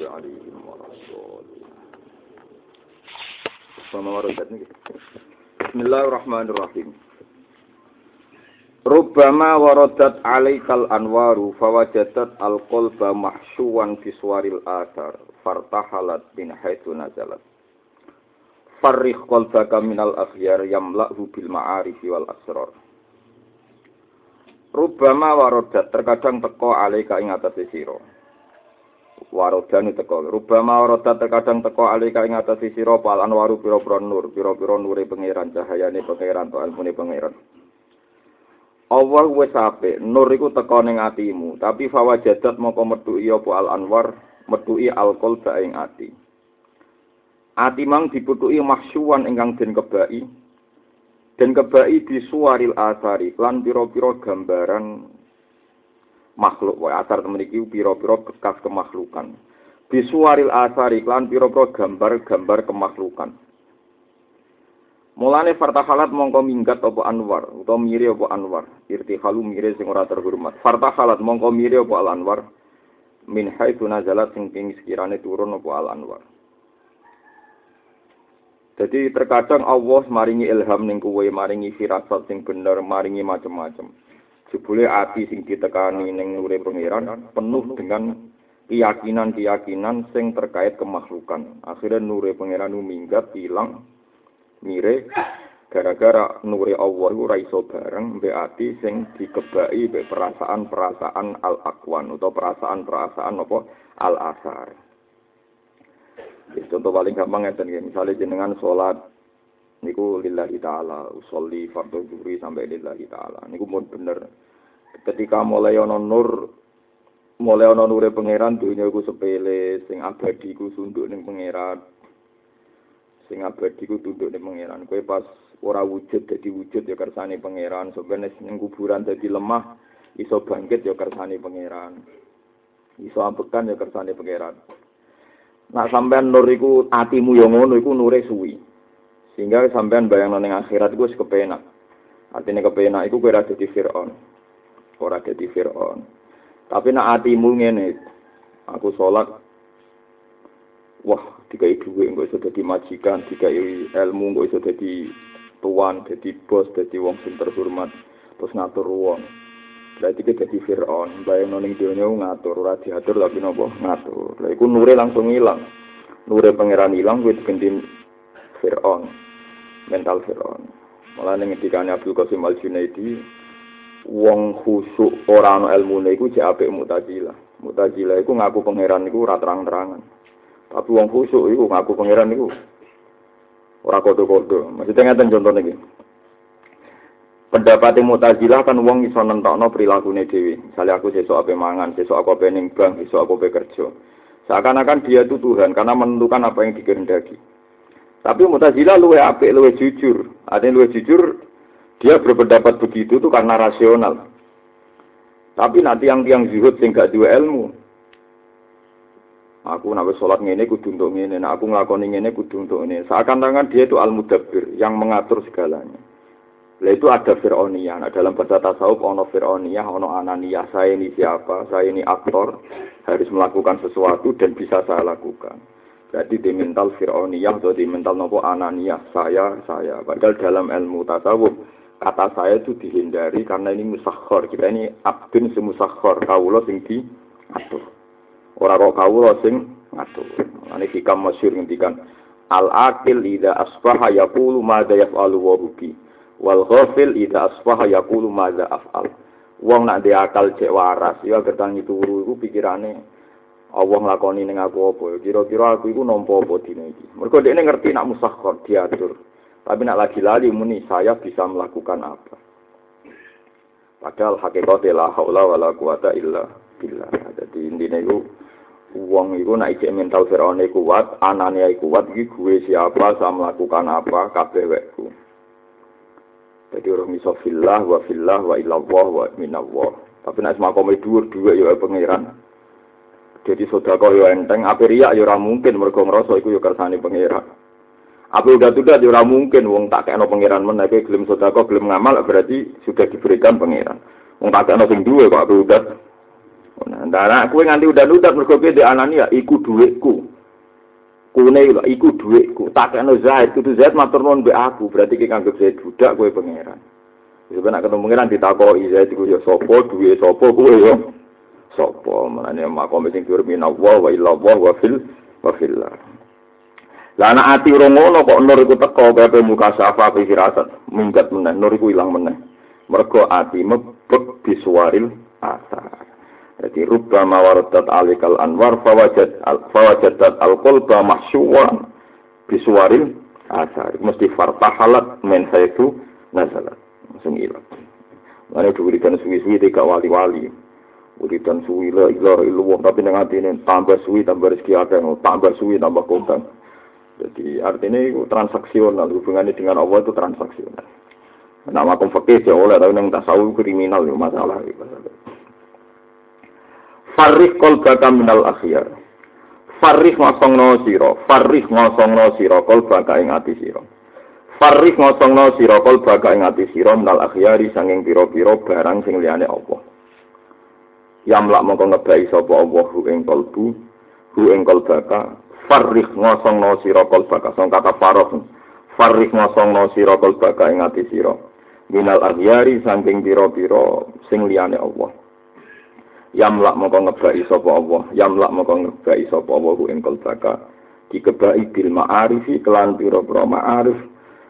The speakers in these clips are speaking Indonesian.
المغضوب عليهم ولا الضالين sama warodat ini Bismillahirrahmanirrahim Rubbama waradat alaikal anwaru fawajadat al-qalba mahsyuwan biswaril athar fartahalat min haitsu nazalat Farrih qalbaka minal akhyar yamla'hu bil ma'arifi wal asrar Rubbama waradat terkadang teko alaika ing atase sira warodan teko. Rubama warodat terkadang teko alika ing atas sira pal anwaru pira-pira nur pira-pira nure pangeran cahayane pangeran to ilmune pangeran. Allah wis apik nur iku teko ning atimu tapi fawajadat moko metuki apa al anwar? Metuki al qalba ing ati. Ati mang diputuki mahsyuwan ingkang den kebai. Den kebai disuaril asari lan pira-pira gambaran makhluk. Wae asar temen iki pira-pira bekas kemakhlukan bisuaril asari klan pira-pira gambar-gambar kemakhlukan Mulane fartahalat mongko minggat apa Anwar utawa mire apa Anwar. Irtihalu mire sing ora terhormat. Fartahalat mongko mire apa Al Anwar? Min haitsu nazalat sing ping sekirane turun apa Al Anwar. Jadi terkadang Allah maringi ilham ning kuwe maringi firasat sing bener maringi macam-macam jebule ati sing ditekani ning nure pangeran penuh dengan keyakinan-keyakinan sing terkait kemakhlukan. Akhirnya nure pangeran minggat hilang mire gara-gara nure Allah ora iso bareng mbek ati sing dikebaki mbek perasaan-perasaan al-aqwan utawa perasaan-perasaan apa al-asar. Contoh paling gampang nggih, misale jenengan salat niku lillahi taala usolli fardhu zuhri sampai lillahi taala. Niku mun bener. Ketika mulai ana nur mulai ana nure pangeran dunya iku sepele sing abadi iku sunduk ning pangeran. Sing abadi iku tunduk ning pangeran. Kowe pas ora wujud dadi wujud ya kersane pangeran. Sebenarnya ning kuburan dadi lemah iso bangkit ya kersane pangeran. Iso ambekan ya kersane pangeran. Nah sampean nur iku atimu yo ngono iku nure suwi. Sehingga sampean bayang ning akhirat wis kepenak. Artinya kepenak iku ora dadi Firaun. Ora dadi Firaun. Tapi nak atimu ngene, aku sholat wah dikai duit engko iso dadi majikan, dikai ilmu engko iso dadi tuan, dadi bos, dadi wong sing terhormat, terus ngatur wong. Berarti kita jadi Fir'aun, bayang noning dunia ngatur, ora diatur tapi nopo ngatur. Lah iku nure langsung hilang. Nure pangeran hilang, gue diganti Fir'aun, mental Fir'aun. Malah ning ngendikane Abdul Qasim Al Junaidi, wong khusuk ora ana ilmune iku jek apik Mu'tazilah. Mu'tazilah iku ngaku pangeran iku ora terang-terangan. Tapi wong khusuk iku ngaku pangeran iku ora kodo-kodo. Maksudnya ngeten contohnya iki. pendapat Mu'tazilah kan wong iso nentokno prilakune dhewe. Misalnya aku sesuk ape mangan, sesuk aku ape ning bank, sesuk aku kerja. Seakan-akan dia itu Tuhan karena menentukan apa yang dikehendaki. Tapi Mu'tazilah luwe apik, luwe jujur. Artinya luwe jujur, dia berpendapat begitu itu karena rasional. Tapi nanti yang tiang zuhud sing gak duwe ilmu. Aku nak sholat ngene kudu untuk ngene, nah aku nglakoni ngene kudu untuk ini. Seakan-akan dia itu al-mudabbir yang mengatur segalanya. Lah itu ada Fir'auniyah. Nah, dalam bahasa tasawuf ono Fir'auniyah, ono Ananiyah. Saya ini siapa? Saya ini aktor. Harus melakukan sesuatu dan bisa saya lakukan. Berarti di mental Fir'auniyah atau di mental nopo Ananiyah. Saya, saya. Padahal dalam ilmu tasawuf, kata saya itu dihindari karena ini musakhor. Kita ini abdun semusakhor. Kaulo sing diatur. Orang kok kaulo sing ngatur. Ini hikam masyur ngendikan. Al-akil ida asbaha yakulu mada yaf'alu wa rubi wal ghafil idza asbaha yaqulu madza af'al wong nak dia akal cek waras ya gertangi turu iku pikirane Allah nglakoni ning aku apa? Kira-kira aku iku nampa apa dina iki? Mergo ngerti nak musakhkhar diatur. Tapi nak lagi lali muni saya bisa melakukan apa? Padahal hakikate la haula wala quwata illa billah. Jadi intine iku wong iku nak ijek mental Firaun kuat anane kuat iki gue siapa saya melakukan apa kabeh wekku. Jadi orang iso fillah wa fillah wa ilallah wa minallah. Tapi nek makome dhuwur dhuwit ya pangeran. Jadi sedekah yo enteng, ape riak ya ora mungkin mergo ngrasa iku ya kersane pangeran. Apa udah tudat ya ora mungkin wong tak kekno pangeran men nek gelem sedekah gelem ngamal berarti sudah diberikan pangeran. Wong tak kekno sing duwe kok ape udah Nah, anak kue nganti udah-udah mergo di anani ya iku duitku. Kune iku duitku. Tak kena Zaid, kudu Zaid matur nuwun mbek aku, berarti ki nganggep Zaid budak kowe pangeran. Sebenarnya ketemu pangeran ditakoki Zaid iku ya sapa, duwe sapa kowe ya. Sapa? Mulane makom sing firmin Allah wa illa Allah wa fil wa fillah. Lah ati ora ngono kok nur iku teko kabeh muka safa fi firasat minggat meneh nur iku ilang meneh. Mergo ati mebek disuaril asar. Jadi rubba mawaradat alikal anwar fawajad al fawajadat al qalba mahsyuwan bisuwaril asar. Mesti fartahalat men haitu nazalat. Langsung ilang. Mana diberikan suwi-suwi tiga wali-wali. Uridan suwi la ilaha illallah tapi nang atine tambah suwi tambah rezeki akeh, tambah suwi tambah kondang. Jadi artinya itu transaksional hubungannya dengan Allah itu transaksional. Nama konfektif ya oleh tapi nang tasawuf kriminal ya masalah. Ya. Farih kolbaka minal akhyar. Farih ngosongno sira, farih ngosongno sira kolbaka ing ati sira. Farih ngosongno sira kolbaka ing ati sira minal akhyari sanging pira-pira barang sing liyane Allah. Yamlak mongko ngebai sapa Allah hu ing kolbu, hu ing kolbaka. Farih ngosongno sira kolbaka, sing kata faroh. Farih ngosongno sira kolbaka ing ati sira. Minal akhyari sanging pira-pira sing liyane Allah. yamlak moko ngebaki sapa Allah yamlak moko ngebaki sapa Allah ing kalbaka dikebaki bil ma'arifi kelan pira-pira ma'arif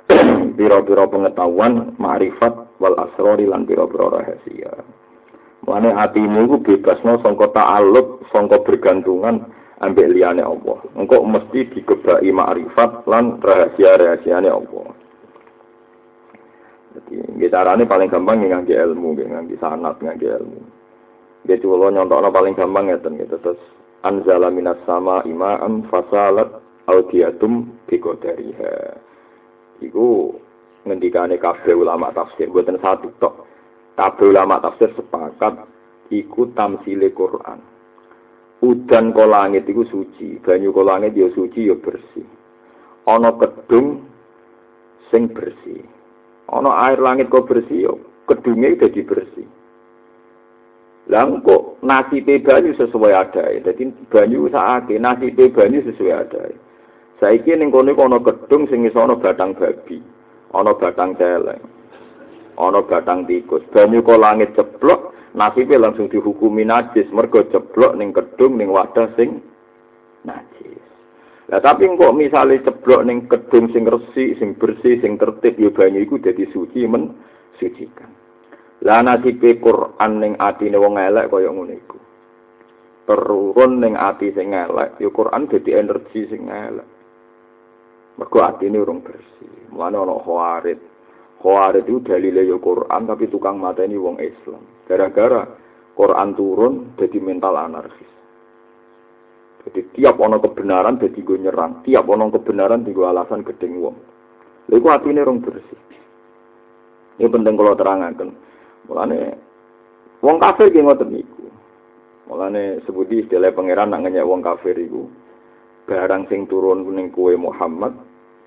pira-pira pengetahuan ma'rifat wal asrori lan pira-pira rahasia Mane atimu iku bebasno sangka ta'alluq, sangka bergantungan ambek liyane Allah. Engko mesti dikebaki ma'rifat lan rahasia-rahasiane Allah. Jadi, carane paling gampang ngangge ilmu, ngangge sanat, ngangge ilmu. Dia coba nyontok paling gampang ya gitu terus anzala minas sama imaan fasalat audiatum biqadariha. Iku ngendikane kabeh ulama tafsir buatan satu tok. Kabeh ulama tafsir sepakat iku tamsile Quran. Udan ko langit iku suci, banyu ko langit ya suci ya bersih. Ana kedung sing bersih. Ana air langit kok bersih ya kedunge dadi bersih. Lah kok nasibe banyu sesuai ada. Jadi banyu sakake nasibe banyu sesuai ada. Saiki ning kono ana gedung sing iso ana batang babi, ana batang celeng. Ana batang tikus. Banyu kok langit ceplok, nasibe langsung dihukumi najis mergo ceplok ning gedung ning wadah sing najis. Lah tapi kok misalnya ceblok ning gedung sing resik, sing bersih, sing tertib ya banyu iku dadi suci men sucikan. Lah nasibe Quran ning atine wong elek kaya ngono iku. Terurun ning ati sing elek, ya Quran dadi energi sing elek. Mergo atine urung bersih. Mulane ana khawarit. Khawarit itu dalile ya Quran tapi tukang mateni wong Islam. Gara-gara Quran turun jadi mental anarkis. Jadi tiap ono kebenaran jadi gue nyerang, tiap ono kebenaran di alasan gedeng wong. Lalu hati ini orang bersih. Ini penting kalau terangkan. Mulane wong kafir ki ngoten niku. Mulane sebuti istilah pangeran nak wong kafir iku barang sing turun ning kue Muhammad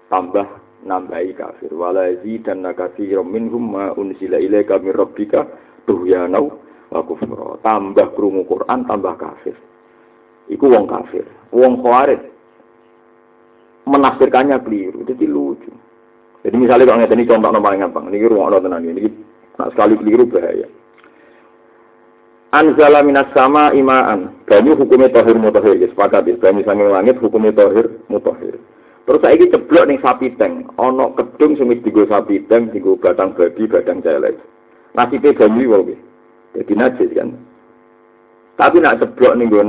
tambah nambahi kafir. Wala dan katsiran minhum ma unsila ilaika mir rabbika tuhyanau wa kufra. Tambah krungu Quran tambah kafir. Iku wong kafir. Wong khawarij menafsirkannya keliru. Jadi lucu. Jadi misalnya kalau ngeten ini contoh paling gampang. Ini ruang tenan ini Nah, sekali keliru bahaya. Anzala minas sama imaan. Banyu hukumnya tohir mutohir. Ya, sepakat ya. Banyu sanging langit hukumnya tohir mutohir. Terus saya ini ceblok nih sapi teng. ana kedung semis digo sapi teng, digo batang babi, batang celek. Nasi teh jamu wabi. Jadi najis kan. Tapi nak ceblok ning gue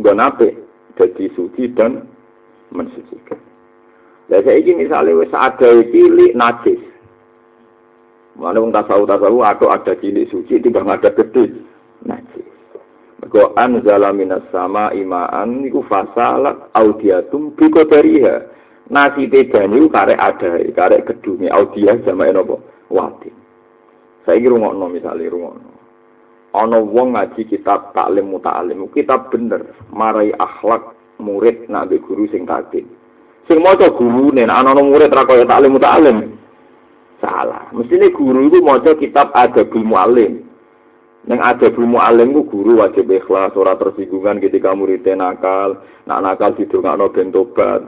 nggon gue dadi suci dan mensucikan. Lah saya ini wis ada cilik najis. Mana pun tak tahu tak ada cilik suci, tiba ada gede. Mergo anzala minas sama imaan iku fasalat audiatum biko dariha. Nasi banyu kare ada, kare gedunge audia sama enopo wati. Saya kira ngono misalnya ngono. Ana wong ngaji kitab taklim muta'alim, kitab bener, marai akhlak murid nak guru sing takdim. Sing maca gurune, ana murid ra kaya taklim muta'alim. Salah. Mestinya guru itu mau kitab ada Mu'alim. Neng ada belum alim ku guru wajib ikhlas, ora tersinggungan ketika muridnya nakal, nak nakal didongakno ben tobat.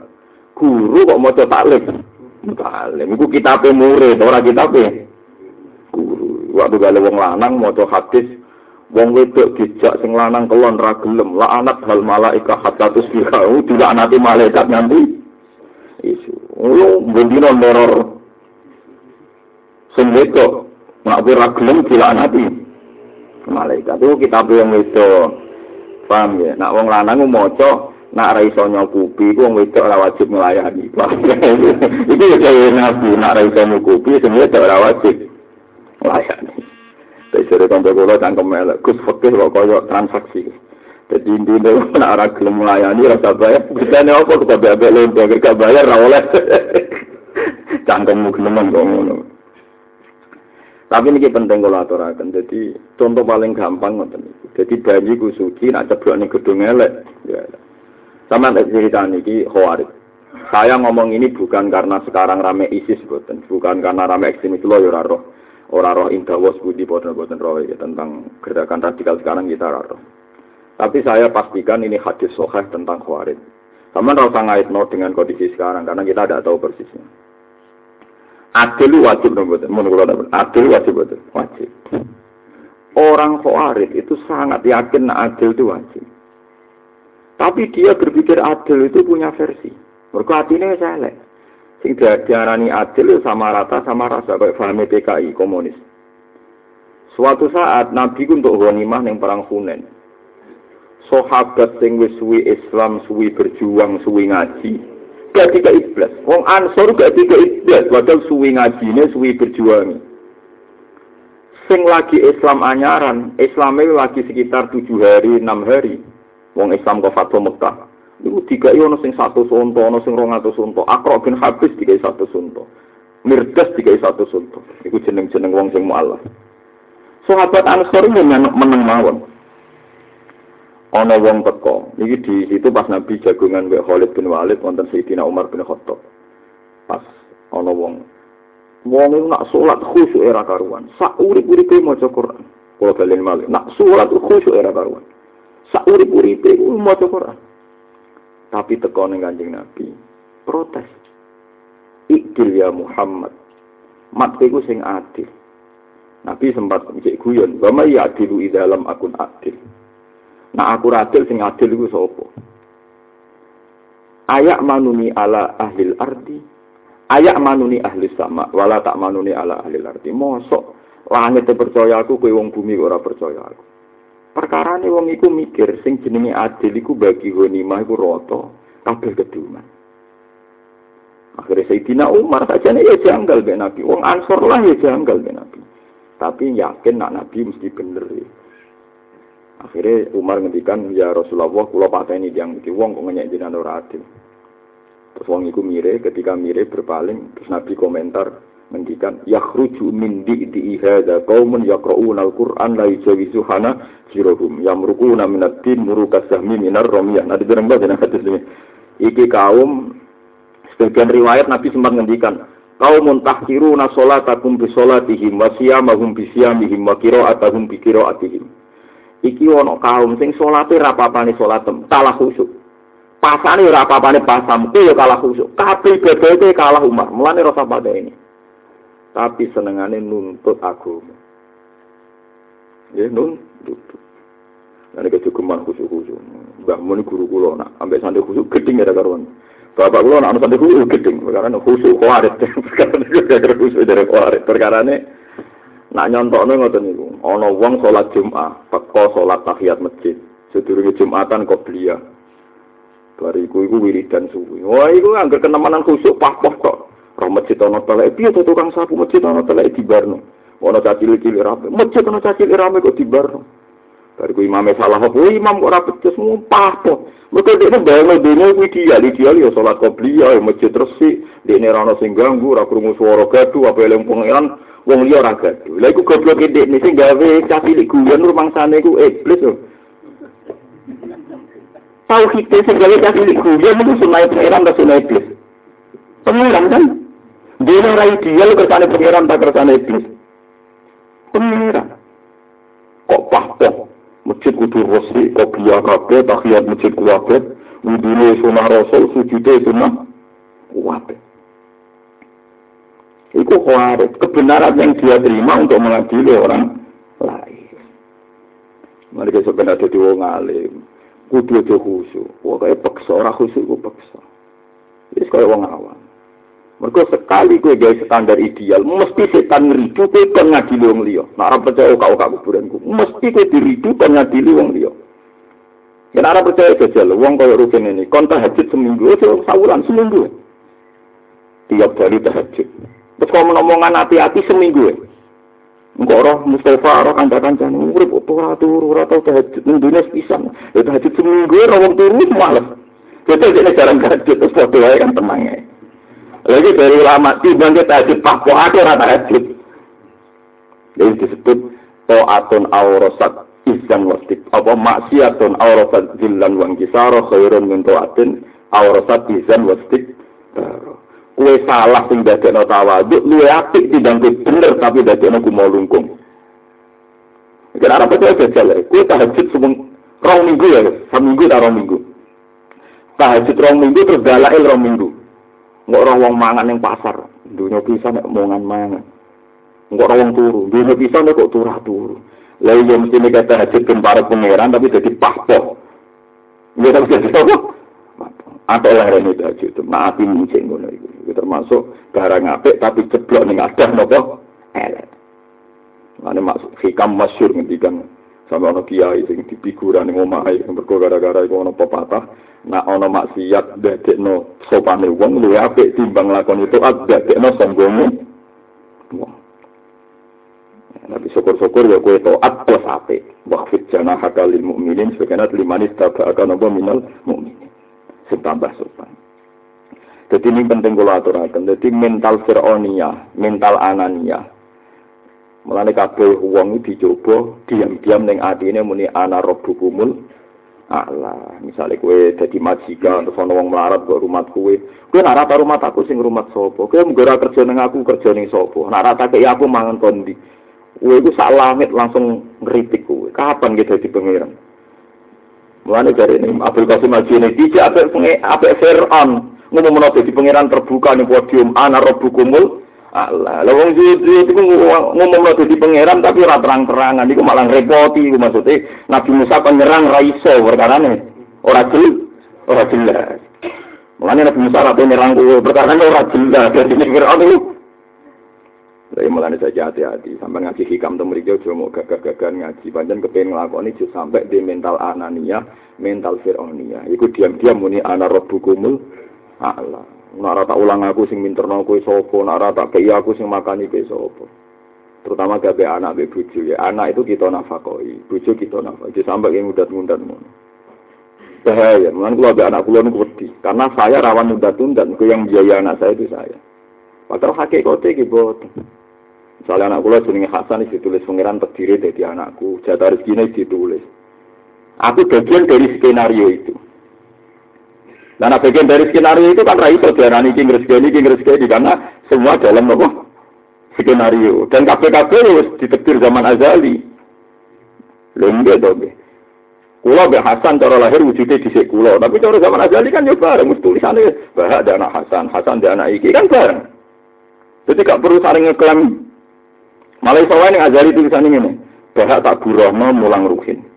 Guru kok maca taklim. Taklim iku kitabe murid, ora kitabe guru. Waktu gale wong lanang maca hadis wong wedok dijak sing lanang kelon ra gelem, la anak hal malaika hatta tusbihu, dilaknati malaikat nganti isu. Lu bendino neror. Sing wedok ora gelem dilaknati malaikat. Itu kita yang itu paham ya? Nak wong lanang maca nak ra iso nyukupi ku wong wedok ora wajib melayani. Iki ya? Kaya nabi nak ra iso nyukupi wedok ora wajib melayani. Jadi kantor kula cangkem elek, Gus Fakih kok kaya transaksi. Jadi intinya nak ora gelem melayani rasa bayar, bisane apa? Kita bayar lembek gak bayar ra oleh. Cangkemmu gelem kok ngono. Tapi ini penting kalau aturakan. Jadi contoh paling gampang ngoten Jadi bayi ku suci nak ceblok ning gedung elek. Ya. Sama tak cerita niki khawarij. Saya ngomong ini bukan karena sekarang rame ISIS boten, bukan karena rame ekstremis lo ya roh. Ora roh indawas budi boten boten roh ya tentang gerakan radikal sekarang kita roh. Tapi saya pastikan ini hadis soheh tentang khawarij. Sama rasa ngaitno dengan kondisi sekarang karena kita tidak tahu persisnya. Adil wajib betul. Menurut adil wajib betul. Wajib. Orang khawarij itu sangat yakin adil itu wajib. Tapi dia berpikir adil itu punya versi. Mereka hatinya salah. Sing diarani adil sama rata sama rasa kayak paham PKI komunis. Suatu saat Nabi untuk ghanimah yang perang Hunain. Sahabat sing wis suwi Islam, suwi berjuang, suwi ngaji, gak tiga iblis. Wong Ansor gak tiga iblis, padahal suwi ngajine, suwi berjuang. Sing lagi Islam anyaran, Islamnya lagi sekitar tujuh hari, enam hari. Wong Islam ke Fatwa Mekah. Iku tiga ono sing satu sunto, ono sing rong atau sunto. Akro bin Habis tiga satu sunto. Mirdas tiga satu sunto. Iku jeneng-jeneng wong sing mu'alaf. Sahabat Ansor ini meneng mawon ana wong teko. Iki di situ pas Nabi jagungan mbek Khalid bin Walid wonten Sayyidina Umar bin Khattab. Pas ana wong. Wong itu nak salat khusyuk era karuan. Sak urip-uripe maca Quran. Kula balen malih. Nak salat khusyuk era karuan. Sak urip-uripe maca Quran. Tapi teko ning Kanjeng Nabi protes. Ikdil ya Muhammad. Mat iku sing adil. Nabi sempat cek guyon, "Wa may ya'dilu dalam akun adil." Nah aku adil sing adil iku sapa? Ayak manuni ala ahli ardi. Ayak manuni ahli sama, wala tak manuni ala ahli ardi. Mosok langit percaya aku, kowe wong bumi ora percaya aku. Perkara ini wong iku mikir sing jenenge adil iku bagi ghanimah iku rata kabeh keduman. Akhirnya Sayyidina Umar saja ya janggal ben Nabi. Wong Ansor lah ya janggal Nabi. Tapi yakin nak Nabi mesti bener ya. Akhirnya Umar ngendikan ya Rasulullah kula pateni yang iki wong kok ngenyek jenengan ora adil. Terus wong iku mire ketika mire berpaling terus Nabi komentar ngendikan yakhruju min di hadza qaumun yaqra'una al-Qur'an la yujawizu hana jirahum yamruquna min ad-din muruka sahmi minar ramiyah. Nah dibilang jeneng hadis ini. Iki kaum sebagian riwayat Nabi sempat ngendikan kaumun tahkiruna salatakum bi salatihim wa siyamahum bi siyamihim wa qira'atuhum bi qira'atihim iki ana kaum sing salate ra papane salatem kalah khusyuk pasane ora papane pasam ya kalah khusyuk kabeh ibadate kalah Umar mulane rasa pada ini tapi senengane nuntut agama ya nuntut Nanti kecukupan khusyuk-khusyuk. Mbak Mun guru kulo nak ambek santri khusyuk geding ya karuan. Bapak kulo nak santri khusyuk geding. Perkara khusyuk kuarit. Perkara khusyuk dari kuarit. Perkara Nak nyontokno ngoten niku. Ana wong salat Jumat, teko salat tahiyat masjid. Sedurunge Jumatan qobliyah. Bariku iku wiridan suwi. Wah, iku anggar kenemanan khusuk pah-pah kok. Roh masjid ana telek, piye to tukang sapu masjid ana telek dibarno. Ana cacil-cil rame. Masjid ana cacil rame kok dibarno. Bariku imame salah apa? Imam kok ora becus mumpah to. Mergo dekne bayangno dene kuwi ideal, ideal ya salat qobliyah, masjid resik, dekne ora ana sing ganggu, ora krungu swara gaduh, apa eling pangeran wong liya ora gaduh. Lha iku goblok ndek nek sing gawe cacilik guyon rumangsane iku iblis lho. Tau kita sing gawe cacilik guyon iku sunai pangeran ta sunai iblis. Pangeran kan dene ora ideal kersane pangeran ta kersane iblis. Pangeran. kok pahpoh. Masjid kudu resik, kok biya kabeh, tahiyat masjid kuwabe, wudune sunah rasul, sujude sunah kuwabe. Itu khawarij, kebenaran yang dia terima untuk mengadili orang lain. Mereka sebenarnya jadi wong alim, kudu aja khusyuk. Kayak paksa, orang khusyuk ku paksa. Jadi kayak wong awam. Mereka sekali gue gawe standar ideal, mesti setan ngeridu gue kan ngadili wong liya. Nak ora percaya kau kau kuburanku, mesti gue diridu kan ngadili wong liya. Ya ora percaya jajal, wong kaya rugen ini, kon tahajud seminggu, sawulan seminggu. Tiap hari tahajud. Terus kalau ngomongan hati-hati seminggu ya. Enggak roh Mustafa roh kanca-kancane urip apa ora turu ora tau tahajud ning dunya pisan. Ya tahajud seminggu ora wong turu males. Jadi ini jarang tahajud terus padha wae kan tenang lagi dari ulama timbang kita tahajud pak kok aku ora tahajud. Jadi disebut to'atun aurosat izan wastik. Apa maksiatun aurosat jillan wang kisaro khairun min to'atin aurosat izan wastik. Kue salah sing dadekno tawaduk, luwe apik dibanding bener tapi dadekno ku mau lungkung. Kenapa percaya jajal? Kue tahajud semung rong minggu ya, seminggu tak rong minggu. Tahajud rong minggu terus galail rong minggu. Enggak orang wong mangan yang pasar. Dunia bisa nek mongan mangan. Enggak orang wong turu. Dunia bisa nek kok turah turu. Lah iya mesti nek kata hajat para pangeran tapi jadi pahpo. Iya tapi jadi apa? Atau lah ini aja itu. Nah, api muncing ngono itu. termasuk barang apik tapi ceblok ning adah nopo elek. Mane maksud hikam masyhur ngendikan sama ono kiai sing dipikuran ning omahe mergo gara-gara iku ono pepatah nak ana maksiat dadekno sopane wong luwih apik timbang lakon itu dadekno sombonge wong Nabi syukur-syukur ya kue to'at plus apik. Wahfid jana hakalil mu'minin sebagian limanis taba'akan apa minal mu'minin. Setambah sopan. Jadi ini penting kalau aturakan. Jadi mental fir'onia, mental anania. Mulane kabeh wong dicoba diam-diam ning atine muni ana rabbukumul Allah, misalnya kue jadi majikan terus ono wong melarat buat rumah kue, kue nak rata rumah aku sing rumah sopo, kue menggora kerja neng aku kerja neng sopo, nak rata kayak aku mangan kondi, kue itu sak langit langsung ngeritik kue, kapan kita di pangeran? Mulane dari ini Abdul Qasim Haji ini tidak apa apa Fir'aun. Ngomong menolak di pangeran terbuka nih podium ana kumul. Allah, lah wong zuhud itu ngomong lo di pangeran tapi ora terang-terangan iku malah repoti iku maksudnya Nabi Musa penyerang ra iso perkarane. Ora jelas, ora jelas. Mulane Nabi Musa ora penyerang kuwi perkara ora jelas dadi Firaun itu. Jadi mulane saja hati-hati sampai ngaji hikam temu mriki aja mau gagah-gagahan ngaji pancen kepen nglakoni jus sampai di mental anania, mental fir'aunia. Iku diam-diam muni ana rabbukumul a'la. Nak tak ulang aku sing minterno kowe sapa, nak tak kei aku sing makani kowe sapa. Terutama gawe anak be bojo ya. Anak itu kita nafakoi, bojo kita nafakoi. Sampai yang mudat-mudat ngono. Bahaya, mungkin kalau ada anak kula niku wedi, karena saya rawan mudat-mudat, ke yang biaya anak saya itu saya. Padahal hakikate iki boten. Misalnya anak kula jenenge Hasan ditulis pangeran terdiri dari anakku, jatah rezekine ditulis. Aku bagian dari skenario itu. Karena bagian dari skenario itu kan raih saudara ini rezeki ini rezeki karena semua dalam apa skenario dan KPKP harus ditetir zaman azali. Lengge dong. Kulo be Hasan cara lahir wujudnya di kulo, tapi cara zaman azali kan ya bareng, mesti tulisannya bahak ada anak Hasan, Hasan ada anak Iki kan bareng. Jadi gak perlu saling ngeklaim. Malah soalnya yang azali tulisan ini, bahak tak burohma mulang ruhin.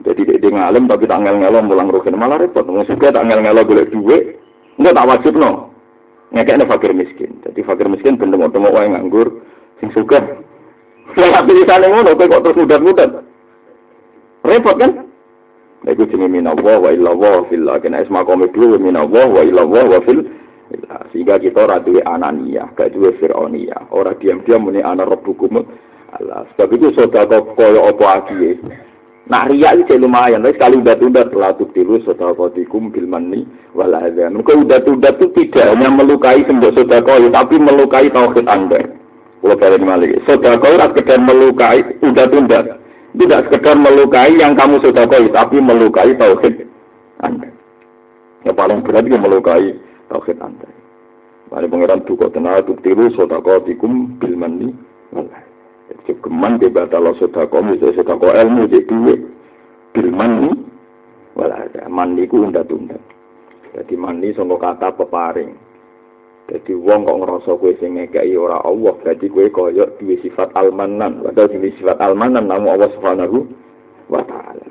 Jadi dia ngalim tapi tak ngel ngelo mulang rugen malah repot. Wong juga tak ngel ngelo boleh duit, enggak tak wajib no. Ngekekne fakir miskin. Jadi fakir miskin ben tengok-tengok wae nganggur sing suka. Lah tulisane ngono kok terus mudat-mudat. Repot kan? Lha iku jenenge minallah wa illallah fil kena isma qome dulu minallah wa illallah wa fil sehingga kita ora duwe anania, gak duwe fir'onia. Ora diam-diam muni ana rabbukum Allah. Sebab itu sedekah kaya apa akiye. Nah ria itu lumayan, tapi sekali udah tunda telah tilu sodakotikum bilmani waladzan. Maka udah tunda itu tidak hanya melukai sembah sodakoi, tapi melukai tauhid anda. Kalau kalian malik, sodakoi tidak sekedar melukai, udah tunda. Tidak sekedar melukai yang kamu sodakoi, tapi melukai tauhid anda. Yang paling berat itu melukai tauhid anda. Mari pengiran duka tenang, tilu sodakotikum bilmani waladzan. Jogeman ke batal sedekah, misalnya sedekah ilmu di duit. Bilman ini, wala ada. Mandi ku undat-undat. Jadi mandi sama kata peparing. Jadi wong kok ngerasa kue sing ngekei ora Allah, berarti kue koyok duwe sifat almanan. Padahal duwe sifat almanan namun Allah Subhanahu wa taala.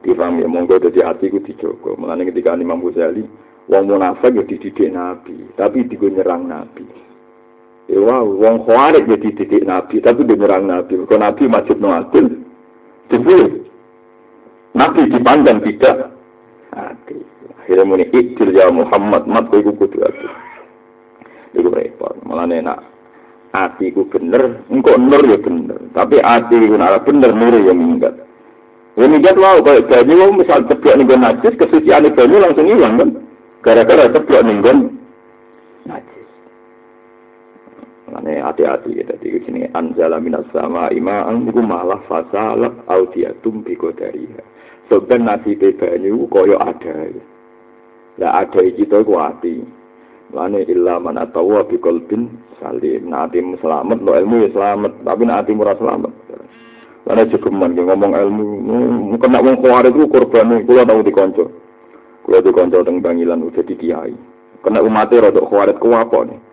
Difaham ya monggo dadi ati ku dijogo. Mulane ketika Imam Ghazali wong munafik ya dididik Nabi, tapi digo nyerang Nabi. Wow, wong khawarij ya dididik Nabi, tapi dia nyerang Nabi. Kok Nabi majib no adil, dibully. Nabi dipandang tidak adil. Akhirnya muni idil ya Muhammad, mat kowe iku kudu adil. Iku repot. Mulane nak ati ku bener, engko nur ya bener. Tapi ati ku nek bener nur ya minggat. Ya minggat wae kaya banyu misal ceblok ning najis kesucian banyu langsung hilang kan. Gara-gara ceblok ning najis. Mulane hati-hati ya dadi sini anjala minas sama ima iku malah fasalat audiatum bi qadariha. Sebab nasib banyu kaya ada. Lah ada kita ku ati. Lane illa man atawa bi qalbin salim. Atimu selamat, lo ilmu ya selamat, tapi nek atimu ora selamat. Lane jegeman ngomong ilmu, kena wong kuwarit ku korban kula tau dikonco. Kula dikonco teng Bangilan udah di kiai. Kena umat rada kuwarit ku apa nih.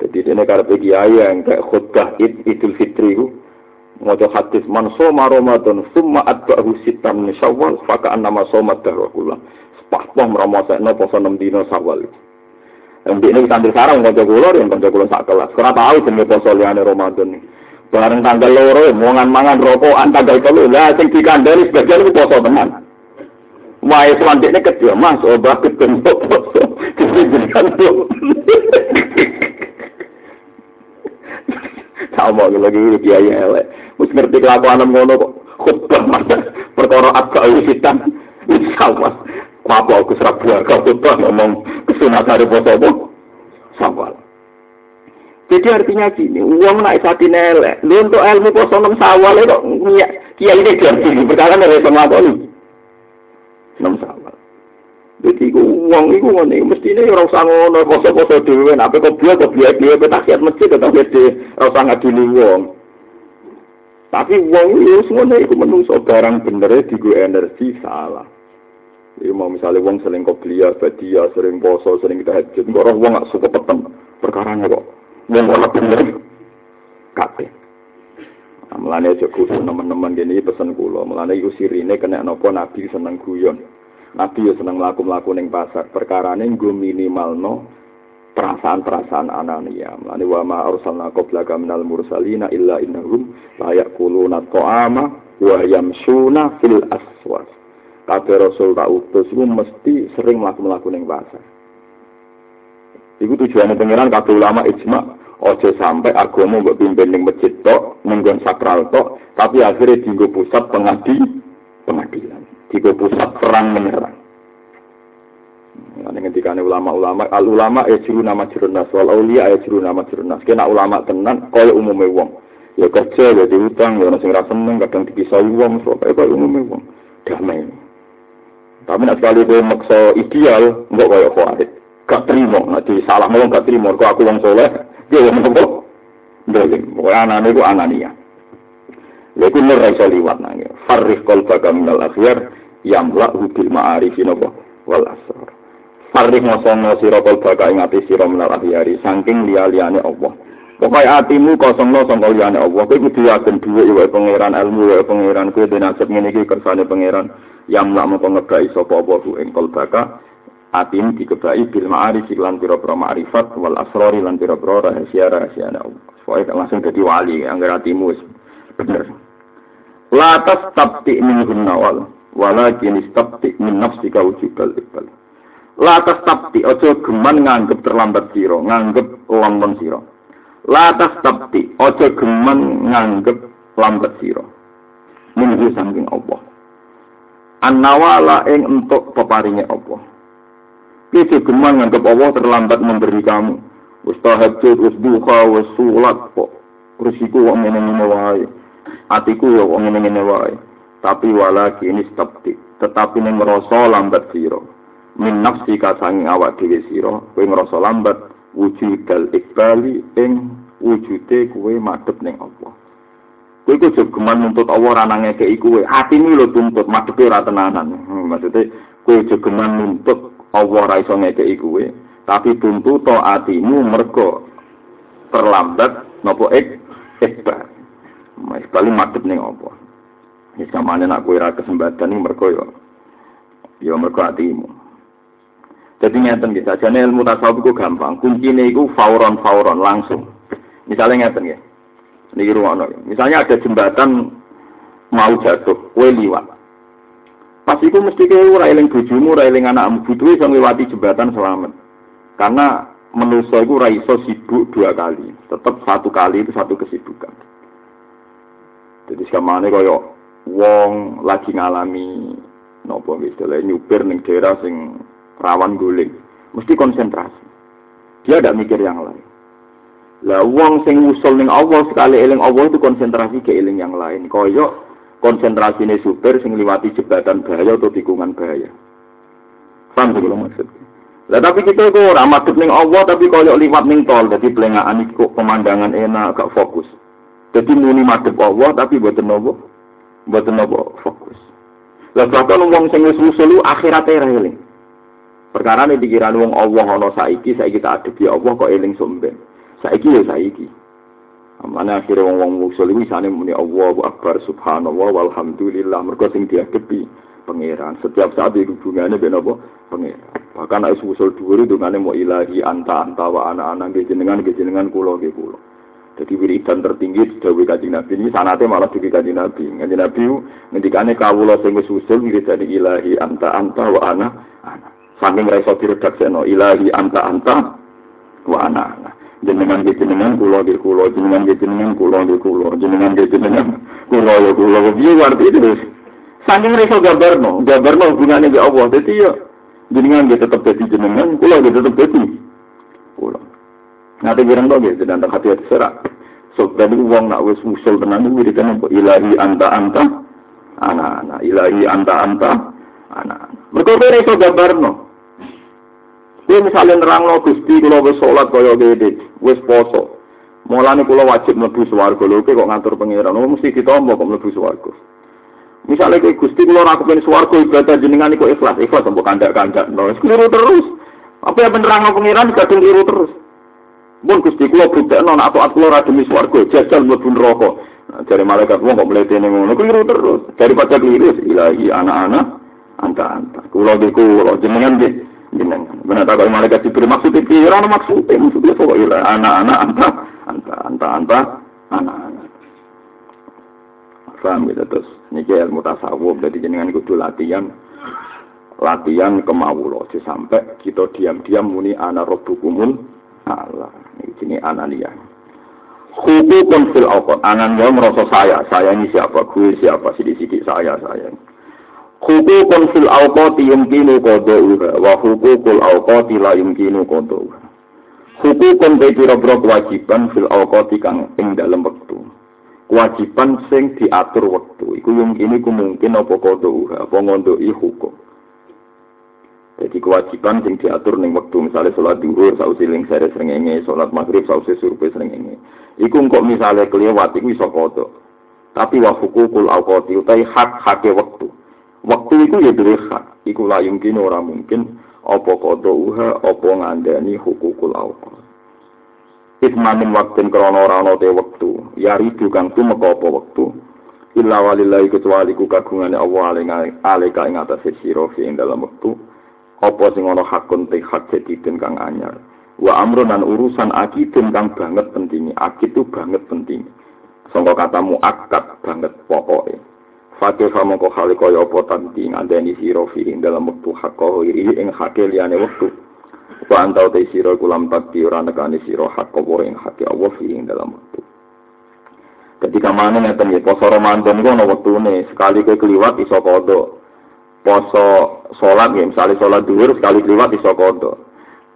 Jadi ini karepe kiai yang kayak khutbah id idul fitri ku maca hadis man soma ramadan summa atba'hu sitam min syawal faka annama soma dahra Pahpoh meramosekno poso 6 dina Syawal. Yang ini sambil sarang kanca kula yang kanca kula sak kelas. Ora tau jenenge poso liyane Ramadan. Bareng tanggal loro mangan mangan rokokan tanggal telu. Lah sing dikandani sebagian itu poso tenan. Wae selanjutnya kecil, Mas, obah ketemu poso. Diberikan tuh. Sama lagi kiai elek. Wis ngerti kelakuan ngono kok khutbah perkara abka wisitan. Sama. Apa aku serap buah kau ngomong kesunatan dari poso apa? Sawal. Jadi artinya gini, uang naik sapi nelek. Lu untuk ilmu poso enam sawal itu kia ini jadi perkara dari sama nih? Enam sawal. Jadi uang itu ngono mestinya orang usah ngono poso-poso dhewe apa kok buah kok buah dhewe petakiat masjid tetap gede ora usah ngadili uang. Tapi uang itu ngono iku menungso barang bener digo energi salah. Iku mau misalnya wong sering belia, badia, sering poso, sering kita hajat, kok orang wong gak suka petem. Perkaranya kok wong ora bener kabeh. Nah, mulane aja kudu teman-teman gini pesen kula. Mulane iku sirine kena napa Nabi seneng guyon. Nabi ya seneng mlaku-mlaku ning pasar. Perkarane nggo minimalno perasaan-perasaan anania. Mulane wa ma arsalna qablaka minal mursalina illa innahum la yaquluna ta'ama wa yamsuna fil aswaq kabeh rasul tak utus iku mesti sering mlaku-mlaku ning pasar. Iku tujuannya pengiran kabeh ulama ijma ojo sampai agama mbok pimpin ning masjid tok, sakral tok, tapi akhirnya dienggo pusat pengadi dienggo pusat perang menyerang. Ini ketika ulama-ulama, al ulama ya juru nama jerunas, wal aulia ya juru nama jerunas. Kena ulama tenan, kaya umumnya wong. Ya kerja, ya diutang, ya nasi ngerasa seneng, kadang dipisah wong, so kaya umumnya wong. Damai. Tapi nak sekali kowe maksa ideal, enggak kaya khawarij. Gak terima, nanti salah mau gak terima. Kau aku wong soleh, dia wong apa? Dolim. Pokoknya anak itu anania. Lalu nur rasa liwat nangi. Farrih qalbaka minal akhyar yamla bil ma'arifi napa wal asrar. Farrih ngosong sira qalbaka ing ati sira minal akhyari saking liya-liyane Allah. Pokoknya hatimu kosong lo sangka liyane Allah. Kowe kudu yakin duwe wae pangeran ilmu wae pangeran kowe dene nasib ngene kersane pangeran yang lak mengko ngebai sapa apa hu ing kalbaka atin dikebai bil ma'arif lan pira-pira ma'rifat wal asrori lan pira-pira rahasia-rahasia Allah. Pokoke langsung dadi wali anggar atimu bener. La tastabti min nawal walakin istabti min nafsika wujudal iqbal. La tastabti ojo geman nganggep terlambat sira, nganggep lamban sira. La tastabti ojo geman nganggep lambat sira. Munggu saking Allah. An-nawala ing untuk peparingnya Allah. Kita gemang nganggap Allah terlambat memberi kamu. Wis tahajud, wis duha, wis sulat kok. Resiku wong ngene-ngene wae. Atiku ya wong ngene-ngene wae. Tapi wala kini stopti. Tetapi ning ngrasa lambat sira. Min nafsi kasanging awak dhewe sira, kowe ngrasa lambat wujudal ikbali ing wujude kuwe madhep ning Allah. Kowe iku jogeman nuntut Allah ra nang ngekeki kuwe. Atimu lho tuntut madhepe ora tenanan. Hmm, maksudnya kowe jogeman nuntut Allah ra iso ngekeki kuwe, tapi tuntut to atimu mergo terlambat napa ek ekbar. Mas paling madhep ning Allah. Ya samane nak kowe ra kesempatan iki mergo yo ya mergo atimu. Jadi ngeten gitu, aja ilmu tasawuf itu gampang. Kuncinya itu fauron fauron langsung. Misalnya ngeten ya, ini ruang Misalnya ada jembatan mau jatuh, kue liwat. Pas itu mesti kue railing bujumu, railing anakmu, butuh bisa melewati jembatan selamat. Karena menuso itu raiso sibuk dua kali. Tetap satu kali itu satu kesibukan. Jadi sekamane kaya wong lagi ngalami nopo misalnya nyupir ning daerah sing rawan guling. Mesti konsentrasi. Dia tidak mikir yang lain. Lah wong sing usul ning Allah sekali eling Allah itu konsentrasi ke eling yang lain. Koyo konsentrasi ini supir sing liwati jembatan bahaya atau tikungan bahaya. Paham sih maksud? Lah tapi kita itu ramah ning Allah tapi koyo liwat ning tol. Jadi pelengahan kok pemandangan enak gak fokus. Jadi muni madep Allah tapi buat nopo buat nopo fokus lah bahkan wong sing wis usul akhirate ra eling. Perkara ini pikiran wong Allah ana saiki, saiki tak adepi Allah kok eling somben. Saiki ya saiki. Mana akhirnya wong wong usul iki sane muni Allahu Akbar subhanallah walhamdulillah mergo sing diadepi pangeran. Setiap saat di hubungannya ben apa? Pangeran. Bahkan nek usul dhuwur dungane mau ilahi anta anta wa ana ana jenengan nggih. Jadi wiridan tertinggi dawuh Kanjeng Nabi ini sanate malah dawuh Kanjeng Nabi. Kanjeng Nabi ngendikane kawula sing wis usul wiridan ilahi anta anta wa ana ana. Saking ra iso diredaksekno ilahi anta anta wa ana ana. Jenengan ge jenengan kula ge kula jenengan ge jenengan kula ge kula jenengan ge jenengan kula ya kula piye arti itu. Saking ra iso gambarno, gambarno hubungane ge Allah. Dadi ya jenengan ge tetep dadi jenengan, kula ge tetep dadi kula. Nanti bilang dong gitu dan hati-hati serak. So tadi uang nak wes usul tenan itu wiridan apa ilahi anta anta anak-anak ilahi anta anta anak-anak. Mereka beri so gambar no. Dia misalnya nerang no gusti kalau wes sholat kaya gede wes poso. Mulane kula wajib mlebu swarga lho kok ngatur pangeran. Oh mesti ditampa kok mlebu swarga. Misalnya kayak Gusti kula ora kepen swarga ibadah jenengan iku ikhlas, ikhlas mbok kandak-kandak. No, keliru terus. Apa yang penerang pangeran kadung keliru terus. Mun Gusti kula budekno nek atuat kula ra demi swarga, jajal mlebu. Nah, dari malaikat wong kok mletene ngono keliru terus. Daripada keliru ilahi anak-anak anta-anta. Kula ge kula jenengan ge jenengan. Benar tak kalau malaikat diberi maksud itu ora maksud itu maksudnya kok anak-anak anta anta anta anta anak-anak. Paham gitu terus. Niki ilmu tasawuf jadi jenengan kudu latihan latihan kemawulo sampai kita diam-diam muni ana rabbukumul Allah. Ini anania. Hukukun fil awqat. Anan yang merasa saya. Saya ini siapa? Gue siapa? Sidik-sidik saya. Saya. Hukukun fil awqat yumkinu kodo'uha. Wa hukukul awqat la yumkinu kodo'uha. Hukukun te pira-pira kewajiban fil awqat kang ing dalam waktu. Kewajiban sing diatur waktu. Iku yumkini ku mungkin apa kodo'uha. Apa ngondoi hukum. Jadi kewajiban sing diatur ning wektu misalnya sholat duhur sausi ling sere srengenge, sholat maghrib sausi surpe srengenge. Iku kok misalnya kelewat iku iso kodok. Tapi wa hukukul awqati utai hak hake waktu. Waktu itu ya duwe hak. Iku la yumkin mungkin apa kodok uha apa ngandani hukukul awqat. Ismanin waktin krono rano te waktu. Ya ridu kang tumeka waktu. Illa walillahi kecuali ku kagungane Allah alika ing atas sira ing dalam waktu apa sing ana hakun te hak jadidin kang anyar? Wa amrun urusan akidin kang banget penting akid itu banget penting sangka katamu akad banget pokoke. Fakir sama kau hal kaya apa tanti ngandani siro fi ing dalam waktu hak kau iri ing hake liane waktu Wa antau siro kulam takti ora nekani siro hak kau ing hake Allah fi ing dalam waktu Ketika mana ngeten ya poso Ramadan ku ana wektune sekali kowe kliwat iso kodok poso sholat ya misalnya sholat duhur sekali liwat iso kodo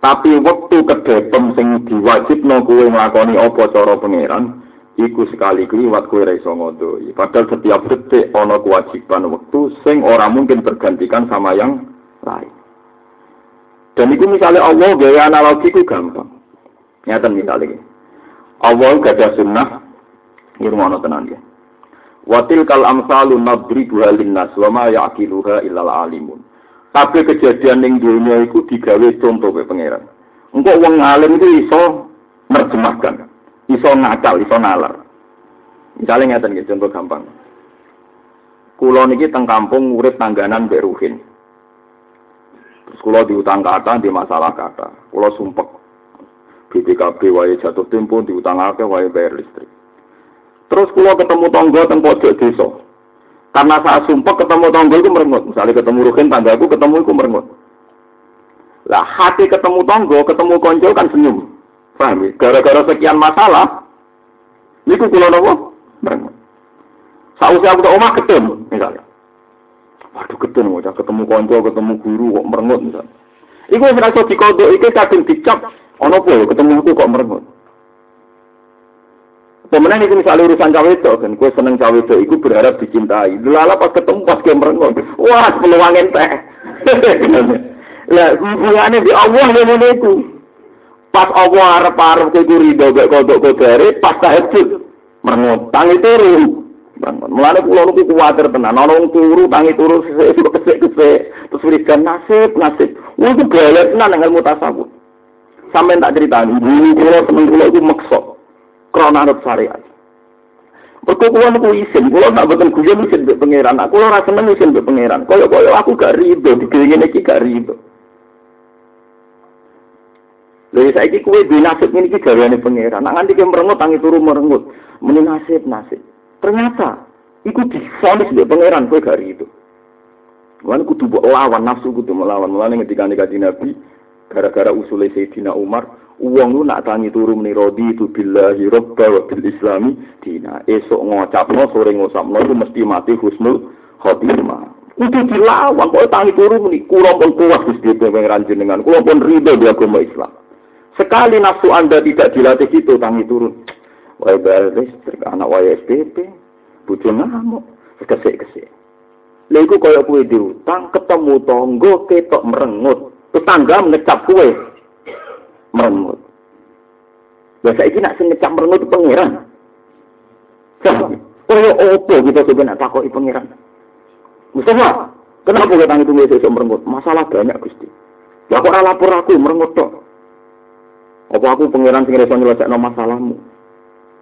tapi waktu kedepem sing diwajibno kue nglakoni apa cara pangeran iku sekali kliwat kue ra iso ngodo padahal setiap detik ana kewajiban waktu sing ora mungkin tergantikan sama yang lain. Dan itu misalnya Allah gaya analogi ku gampang. Nyata misalnya. Allah gada sunnah ngirmono tenan ya. Watil kal amsalu nadribuha linnas wa ma yaqiluha illal alimun. Tapi kejadian ning dunia iku digawe contoh ke pangeran. Engko wong alim itu iso nerjemahkan, iso ngakal, iso nalar. Misalnya ngeten nggih contoh gampang. Kulo niki teng kampung urip tangganan mbek Ruhin. Terus kulo diutang kata di masalah kata. Kulo sumpek. BPKB wae jatuh tempo diutang akeh wae bayar listrik. Terus kulo ketemu tonggo teng pojok desa. Karena saya sumpah ketemu tonggo itu merengut. Misalnya ketemu Ruhin tanggaku ketemu itu merengut. Lah hati ketemu tonggo, ketemu konco kan senyum. Paham ya? Gara-gara sekian masalah, ini kulo nopo merengut. Sausnya aku tak omah ketemu misalnya. Waduh ketemu, ketemu konco, ketemu guru kok merengut misalnya. Iku wis rasa dikodok iki kadung dicap ana apa ya ketemu aku kok merengut. Pemenang itu misalnya urusan cawe itu kan, gue seneng cawe itu, gue berharap dicintai. Lala pas ketemu pas gue merengut, wah peluang ente. Lah, hubungannya di Allah yang mana itu. Pas Allah harap harap ke itu ridho gak kodok kodare, pas tahajud merengut, tangi turu. Mulane kula niku kuwatir tenan, ana wong turu tangi turu kesek-kesek, terus berikan nasib, nasib. Wong itu bahaya tenan dengan mutasawuf. Sampai tak ceritani, dulu kula temen kula itu maksud krana anut syariat. Mergo kula niku isin, kula tak boten guyon isin mbek pangeran. Aku ora seneng isin mbek pangeran. Kaya-kaya aku gak rido, digelingin iki gak rido. Lha saiki kuwe duwe nasib ngene iki gaweane pangeran. Nak nganti ki merengut tangi turu merengut. Meni nasib nasib. Ternyata iku difonis mbek pangeran kowe gak rido. Wan kudu lawan nafsu kudu melawan. Mulane ketika Nabi gara-gara usule Sayyidina Umar, Uang lu nak tangi turu meni rodi itu billahi robba wa bil islami dina. Esok ngocapno sore ngosapno itu mesti mati husnul khotimah. Kudu dilawan kok tangi turu meni kula pun kuat Gusti pangeran jenengan. Kula pun ridho di agama Islam. Sekali nafsu Anda tidak dilatih itu tangi turun. Wahai bayar listrik, anak wahai SPP, bucu ngamuk, kesek-kesek. Lalu kaya kue diutang, ketemu tonggo, ketok merengut. Tetangga mengecap kue, merengut. Lah saiki nak sing merengut itu pangeran. Kaya opo kita sebenarnya takoki pangeran. Mustafa, kenapa kita itu besok merengut? Masalah banyak Gusti. Ya ora lapor aku merengut tok. Apa aku pangeran sing iso nyelesekno masalahmu?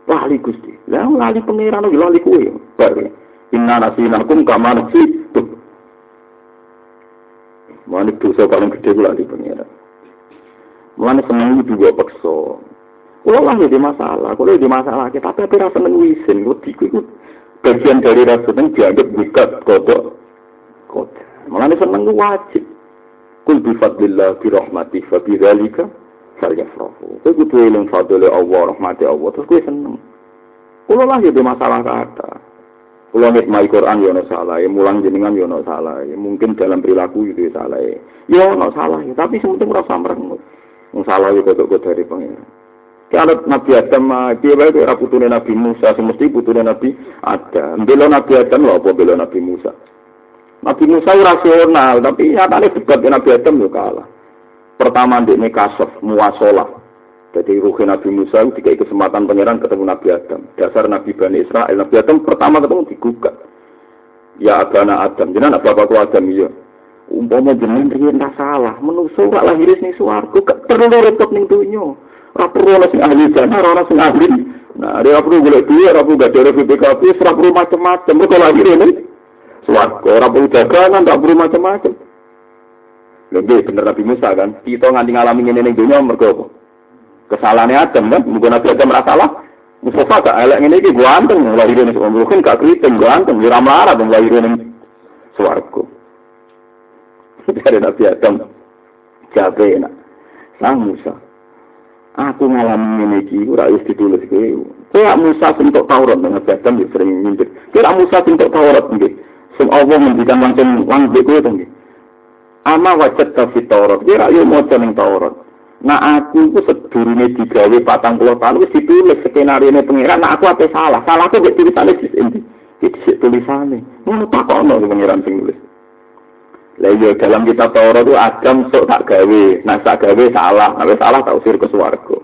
Lali Gusti. Lah lali pangeran lagi lali kuwe. Bar. Inna nasinakum kama nasi. Mana dosa paling gede kula di pangeran. Mulane seneng juga peksa. Kulo lah di masalah, kulo di masalah kita tapi rasa seneng wisin, wedi itu bagian dari rasa seneng dianggap bukat kodok. Kodok. Mulane seneng wajib. Kul bi fadlillah bi rahmati fa bi dzalika falyafrahu. Kowe kudu eling fadlile Allah, rahmati Allah, terus kowe seneng. Kulo lah di masalah kata. Kulo ngitmai Quran ya ono salah, mulang jenengan ya ono salah, mungkin dalam perilaku itu ya salah. Ya ono salah, tapi sementing rasa merengut. Wong salah itu kok dari pangeran. Kalau Nabi Adam dia baik ora putune Nabi Musa, semesti putune Nabi Adam. Bela Nabi Adam lho apa bela Nabi Musa. Nabi Musa rasional, tapi nyatane debat Nabi Adam yo kalah. Pertama ini kasaf muasalah. Jadi ruhi Nabi Musa itu kesempatan pangeran ketemu Nabi Adam. Dasar Nabi Bani Israel. Nabi Adam pertama ketemu digugat. Ya Abana Adam. Jadi anak bapakku Adam iya umpama jenengan riyen ra salah, menungso ora lahir ning swarga, gak perlu repot ning donya. Ora perlu ana sing ahli jannah, ora ana sing ahli. Nah, dia perlu golek duit, ora perlu gak ada BPKP, ora perlu macam-macam. Mergo lahir ini swarga, ora perlu dagangan, ora perlu macam-macam. Lebih bener Nabi Musa kan, kita nganti ngalami ngene ning donya mergo apa? Kesalahannya Adam kan, mungkin Nabi Adam ora salah. Mustafa gak elek ngene iki gua anteng lahir ning swarga, kan gak kriting gua anteng, ora melarat lahir ning swarga. Dari Nabi Adam jabe enak sang Musa aku ngalami ini iki ora wis ditulis kowe kowe Musa tok Taurat dengan Adam di sering nyindir kira Musa tok Taurat nggih sing Allah ngendikan langsung langbe kowe to ama wajat ka Taurat kira yo maca ning Taurat Nah aku itu sedurunge digawe patang puluh tahun wis ditulis skenario ini pengiran. Nah aku apa salah? Salahku gak tulisannya di sini. Di tulisannya. Ngono takono pengiran sing nulis. Lah iya dalam kitab Taurat itu Adam sok tak gawe, nah tak gawe salah, gawe salah tak usir ke swarga.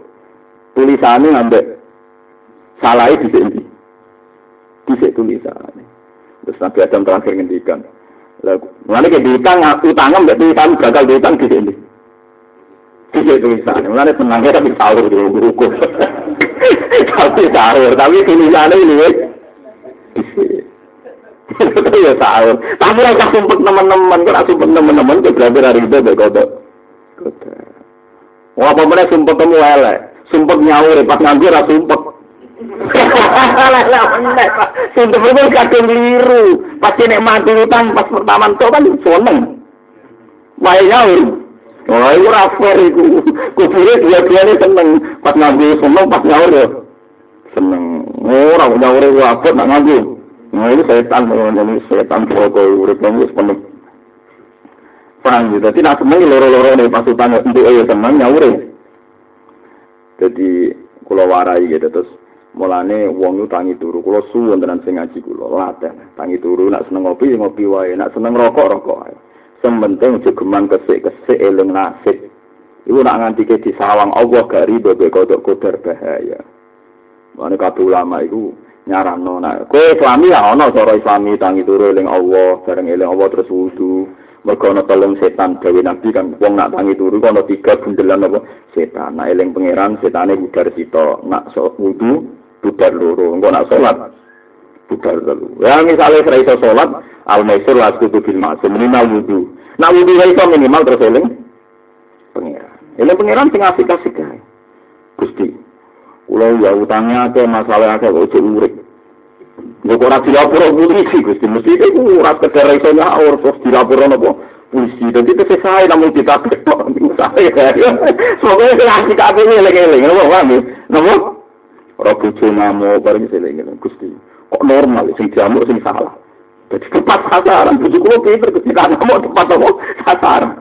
Tulisannya ambek Salah di sini. Tulisan. Terus Nabi Adam terakhir ngendikan. Mulane ke diutang, utang mbek tulisan gagal diutang di sini. Di situ tulisan. Mulane tenangnya tapi sahur di buku. Tapi sahur, tapi tulisannya ini. Ya sahur. Tapi ora sumpet teman-teman, kok sumpet teman-teman berarti hari itu mbek kodok. Wah, apa meneh sumpet temu elek. Sumpet nyaur pas nganggur ra sumpet. Sumpet itu kadang keliru. Pasti nek mati utang pas pertama itu kan seneng. Wae nyaur. Wah, itu ora fair iku. Kubure dua-duanya seneng. Pas nganggur seneng, pas nyaur ya. Seneng. Ora nyaur iku apot nak nganggur. Nah, ini setan, ini setan pokok urip wis penuh. Paham gitu. Jadi nak seneng loro-loro nih pas utang untuk ayo seneng nyaure. Jadi kula warai gitu terus mulane wong tangi turu. Kula suwun tenan sing ngaji kula laten tangi turu nak seneng ngopi ngopi wae. Nak seneng rokok rokok wae. Sementing aja geman kesik-kesik eling nasib. Iku nak nganti ke disawang Allah gak rido be kodok kodar bahaya. Mane kabeh ulama iku nyarano nak kowe islami ya ana cara islami tangi turu eling Allah bareng eling Allah terus wudu. Mergo ana telung setan dewe nabi kan wong nak tangi turu ana tiga bundelan apa? Setan. Nak eling pangeran setane budar sito nak so wudu budar loro. Engko nak salat budar loro ya misalnya ora iso salat al maisur la kudu bil ma'sum minimal wudu. Nak wudu iso minimal terus eling pangeran. Eling pangeran sing asik-asik Gusti kula ya utangnya akeh masalah akeh kok urip Gue ora dilapor polisi, Gusti. Mesti iku ora sekedar iso nyaur terus dilapor napa polisi. Dadi itu saya namun kita ketok saya. Semoga kasih kabeh eling-eling, napa paham? Napa? Ora bojo namo bareng eling-eling, Gusti. Kok normal sing diamuk sing salah. Jadi tepat sasaran, bojo kula pinter ketika namo tepat apa sasaran.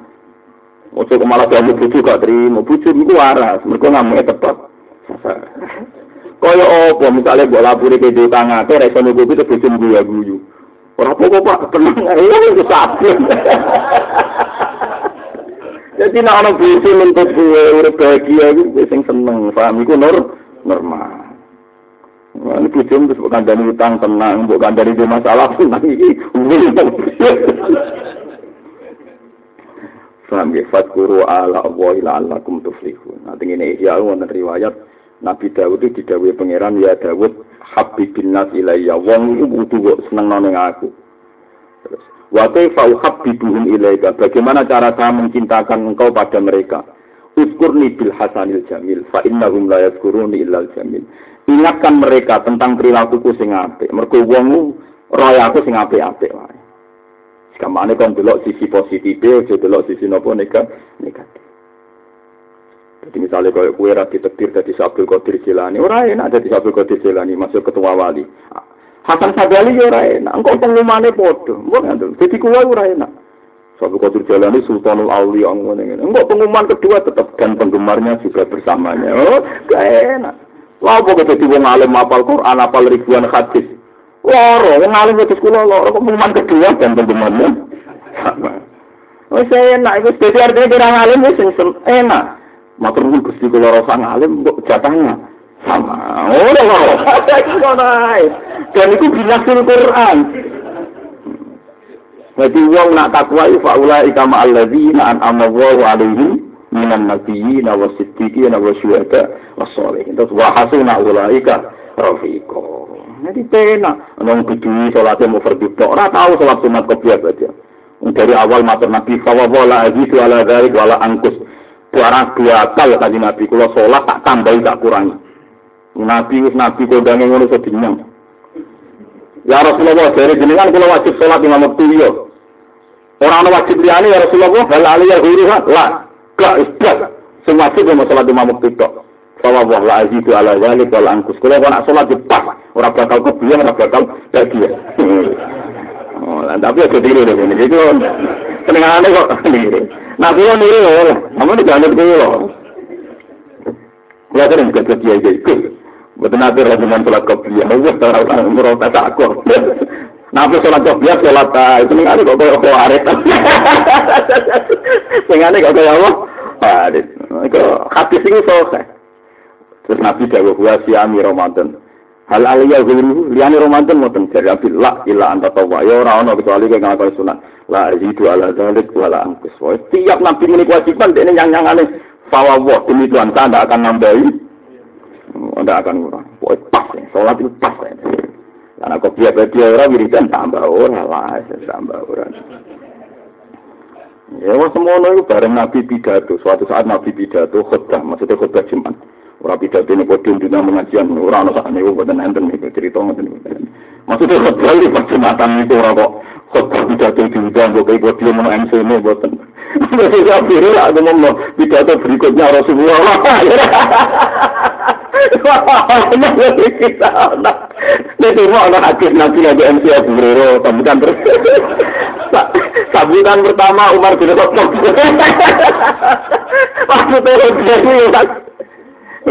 Ojo malah diamuk bojo gak terima, bojo niku waras, mergo ngamuke tepat. Kaya apa misalnya mbok lapuri ke dhewe kang ate ra iso terus bojo guyu guyu. Ora apa-apa Pak, tenang ae iku sabar. Jadi nek ana bojo nuntut kowe urip bahagia iku sing seneng, paham iku nur normal. Wah, ini bojo terus mbok kandhani utang tenang, mbok kandhani di masalah tenang iki. Paham ya, fatkuru ala Allah ila alakum tuflihun. Nah, ini ya wonten riwayat Nabi Dawud itu didawai pangeran ya Dawud habibin nas ilayya wong itu butuh kok seneng nang aku. Terus wa kaifa uhabbibuhum ilayka bagaimana cara saya mencintakan engkau pada mereka? Uskurni bil hasanil jamil fa innahum la yadhkuruni illal jamil. Ingatkan mereka tentang perilakuku sing apik. Mergo wong roya aku sing apik-apik wae. Sekamane kon delok sisi positif, aja delok sisi nopo negatif. Jadi misalnya kalau kue rati tetir dari Sabdul Qadir Jilani, orang enak dari Sabdul Qadir Jilani masuk ketua wali. Hasan Sadali ya orang enak, engkau pengumumannya bodoh, bukan Jadi kue orang enak. Sabdul Qadir Jilani Sultanul Auli yang ini. Engkau pengumuman kedua tetap dan penggemarnya juga bersamanya. Oh, gak enak. Wah, pokoknya jadi wong alim apal Quran, apal ribuan hadis. Loro, wong alim itu sekolah loro, pengumuman kedua dan penggemarnya sama. Oh, saya enak, itu jadi artinya kira alim itu enak. Matur nuwun Gusti kula rasa ngalim kok jatahnya sama. Oh, ngono Dan itu binasul Quran. Jadi wong nak takwa itu faula ikama alladzina an'ama Allahu alaihim minan nabiyyin wa siddiqin wa syuhada wa sholihin. Terus wa hasuna ulaika rafiqa. Jadi pena nang kudu salat mau fardhu ora tahu salat sunat kopiah aja. Dari awal matur Nabi fawwala azizu ala dzalik wala angkus barang dua kali tadi Nabi kalau sholat tak tambahi tak kurangi. Nabi wis Nabi kondange ngono sedinyang. Ya Rasulullah dari jenengan kalau wajib sholat lima waktu yo. Orang wajib liyane ya Rasulullah hal aliyah huruha lah. Gak isbat. Sing wajib mau sholat lima waktu tok. Sawabah la azidu ala zalik wal angkus. Kalau nak sholat di pas, orang bakal kebiang, orang bakal bahagia. Oh, tapi aja tiru deh ini. Itu senengannya kok tiru. Nah, kalau niru ya, kamu tidak ada kulo. Kulo kan juga kerja aja itu. Betul nanti dengan sholat kopiah, Allah tahu merota takut. Nabi sholat kopiah, sholat itu nih kok kayak kok arit. Sengaja kok kayak apa? Arit. Itu hadis ini selesai. Terus Nabi jawab gua siami Ramadan. Hal aliyah guru liyane Ramadan mboten jare abil la ila anta tawa ya ora kecuali kowe ngakoni sunat. La ridu ala zalik wala angkus. Setiap nabi ini kewajiban dene yang nyangane fawawa demi Tuhan saya tidak akan nambahi. Tidak akan kurang. Pokoknya pas ya. Sholat itu pas ya. Karena kok dia-dia orang wiridan tambah orang lah. Tambah orang. Ya, semua itu bareng Nabi pidato. Suatu saat Nabi pidato khutbah, maksudnya khutbah Jumat. Ora pidato ini podium dina pengajian, ora ana sak niku boten enten iki cerita ngoten niku. Maksudnya khotbah iki perjumatan niku ora kok khotbah pidato diundang kok kayak podium ono MC ne boten. Wis akhire lah ngomong pidato berikutnya Rasulullah. Nanti mau ada hadis nanti lagi MC Abu Hurairah sambutan terus. Sambutan pertama Umar bin Khattab. Waktu itu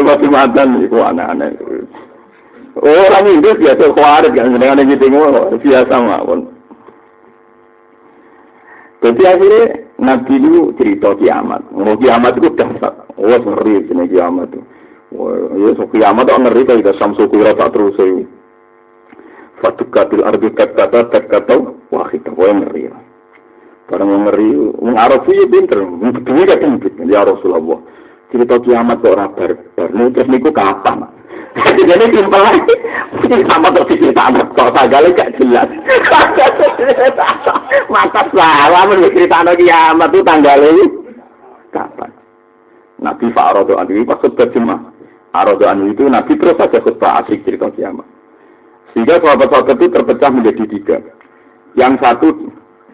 masih mantan itu aneh-aneh. Orang Inggris biasa khawarit kan dengan gitu biasa mawon. Jadi akhirnya Nabi itu cerita kiamat. Mau kiamat itu dahsyat. Oh ngeri sini kiamat itu. Wah, ya so kiamat itu ngeri kalau kita samsu kura tak terus itu. Fatukatil ardu kata kata wah kita wah ngeri. Karena ngeri, mengarah sih pinter, betul kan ya Rasulullah cerita kiamat kok ora barbar. Terus niku kapan? Jadi simpel lagi. Sama terus diceritakan kok sagale gak jelas. Mata salah men cerita kiamat itu tanggalnya kapan? Nabi Fa'arodo Anu pas khutbah Jumat. Arodo Anu itu Nabi terus saja khutbah asik cerita kiamat. Sehingga sahabat-sahabat itu terpecah menjadi tiga. Yang satu,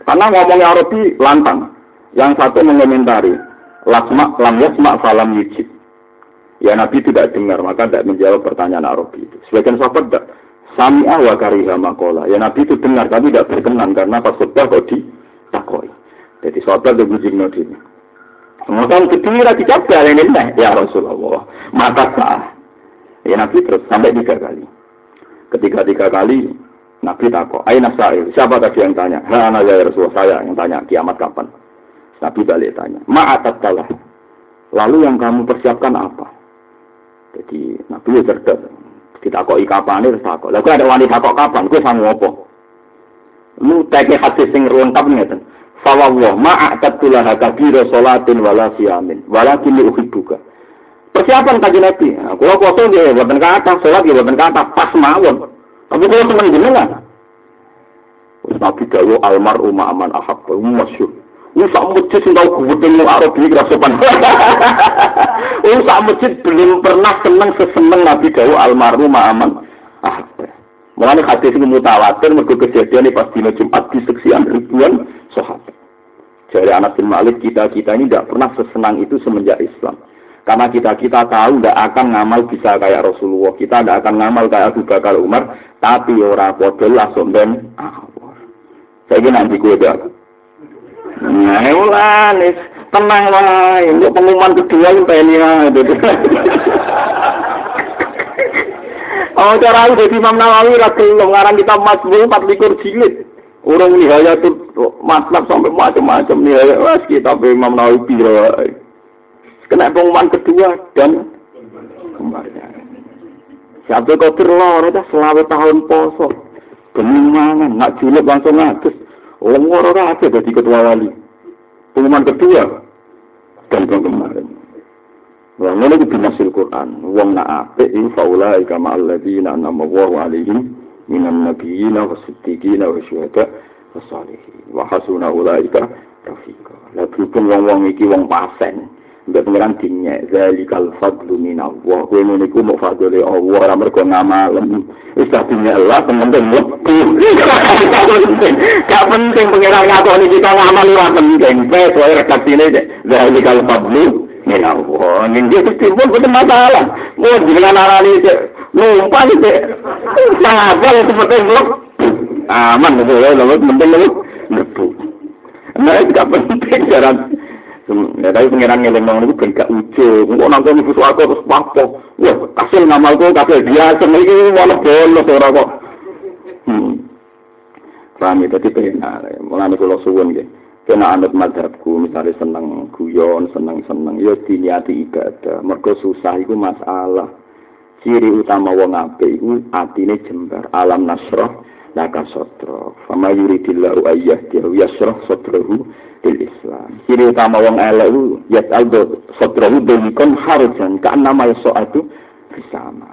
karena ngomongnya Arabi lantang. Yang satu mengomentari, Lasma lam yasma falam yujib. Ya Nabi tidak dengar, maka tidak menjawab pertanyaan Arabi itu. Sebagian sahabat tidak. Sami'ah wa kariha makola. Ya Nabi itu dengar, tapi tidak berkenan karena pas khutbah kok takoi. Jadi sahabat itu bujing ini. Maka kedua coba ini ya Rasulullah. Maka sah. Ya Nabi terus sampai tiga kali. Ketika tiga kali Nabi takut. Aina sa'il. Siapa tadi yang tanya? Ha, ya Rasulullah saya yang tanya kiamat kapan? Nabi balik tanya, ma'atat kalah. Lalu yang kamu persiapkan apa? Jadi Nabi ya cerdas. Kita kok kapan ini tak kok. Lalu ada wanita kok kapan? Gue sama apa? Lu teke hadis sing lengkap ngeten. Fawwah ma'atat tulah kabira salatin wala siyamin. Walakin uhibbuka. Persiapan kaji Nabi. Nah, kalau kosong dia buatan kata, sholat dia buatan kata, pas mawon. Tapi kalau teman jenengan. Nabi dawu almar umma aman ahab. Masyur. Sak masjid sing tau gudeng wong Arab iki ra sopan. Sak masjid belum pernah seneng seseneng Nabi Dawu almarhum aman. Ah. Mulane hadis iki mutawatir mergo kejadian pas dina Jumat diseksian ribuan sahabat. Jadi anak bin Malik kita-kita ini tidak pernah sesenang itu semenjak Islam. Karena kita-kita tahu tidak akan ngamal bisa kayak Rasulullah. Kita tidak akan ngamal kayak Abu Bakar Umar. Tapi orang bodoh langsung dan ah, Saya ingin nanti gue Nah, ulah tenang lah. Untuk pengumuman kedua yang pengen ya. Oh, cara itu jadi Imam Nawawi rakyat ngarang kita empat likur jilid. Orang nihaya tuh matlab sampai macam-macam nihaya. Wah, kita Imam Nawawi biro. Kena pengumuman kedua dan kemarinnya. Siapa kau terlor, udah selama tahun poso. Kemungan, nak julep langsung ngatus. Wong ora ora akeh dadi ketua wali. Pengumuman kedua dan yang kemarin. Wong ngene iki dimasil Quran. Wong nak apik in faula ika ma alladziina anama wa alaihim minan nabiyyin wa siddiqin wa syuhada wa. Wa hasuna ulaika rafiqa. Lah wong-wong iki wong pasen. Mbak pengiran dinyek, zalikal fadlu minallah. Ini ku mau fadli Allah, orang mereka ngamalem. Isa dinyek Allah, penting lebu. Gak penting pengiran ngakoni kita ngamal, ora penting. Soalnya redaksi ini, zalikal fadlu minallah. Ini dia ketimbun, itu masalah. Mau arah ini, numpah ini. Sangat itu penting lebu. Aman, itu ya, penting lebu. Nah, itu gak penting, jalan. Ya tapi pengiran ngeleng nang ben gak ujo. Engko nang kono ibu aku terus papo. Wah, kasil ngamalku kabeh biasa iki malah bolos ora kok. Hmm. Rame tadi pengen mulane kula suwun nggih. Kena anut madhabku, misalnya seneng guyon, seneng-seneng, ya diniati ibadah. Mergo susah itu masalah. Ciri utama wong apik iku atine jembar. Alam nasroh laka sodro. Fama yuridillahu ayyah dia yasroh sodrohu lil Islam. Ciri utama wong yat aldo sodrohu delikon harujan. Ka'an nama yaso'atu bersama.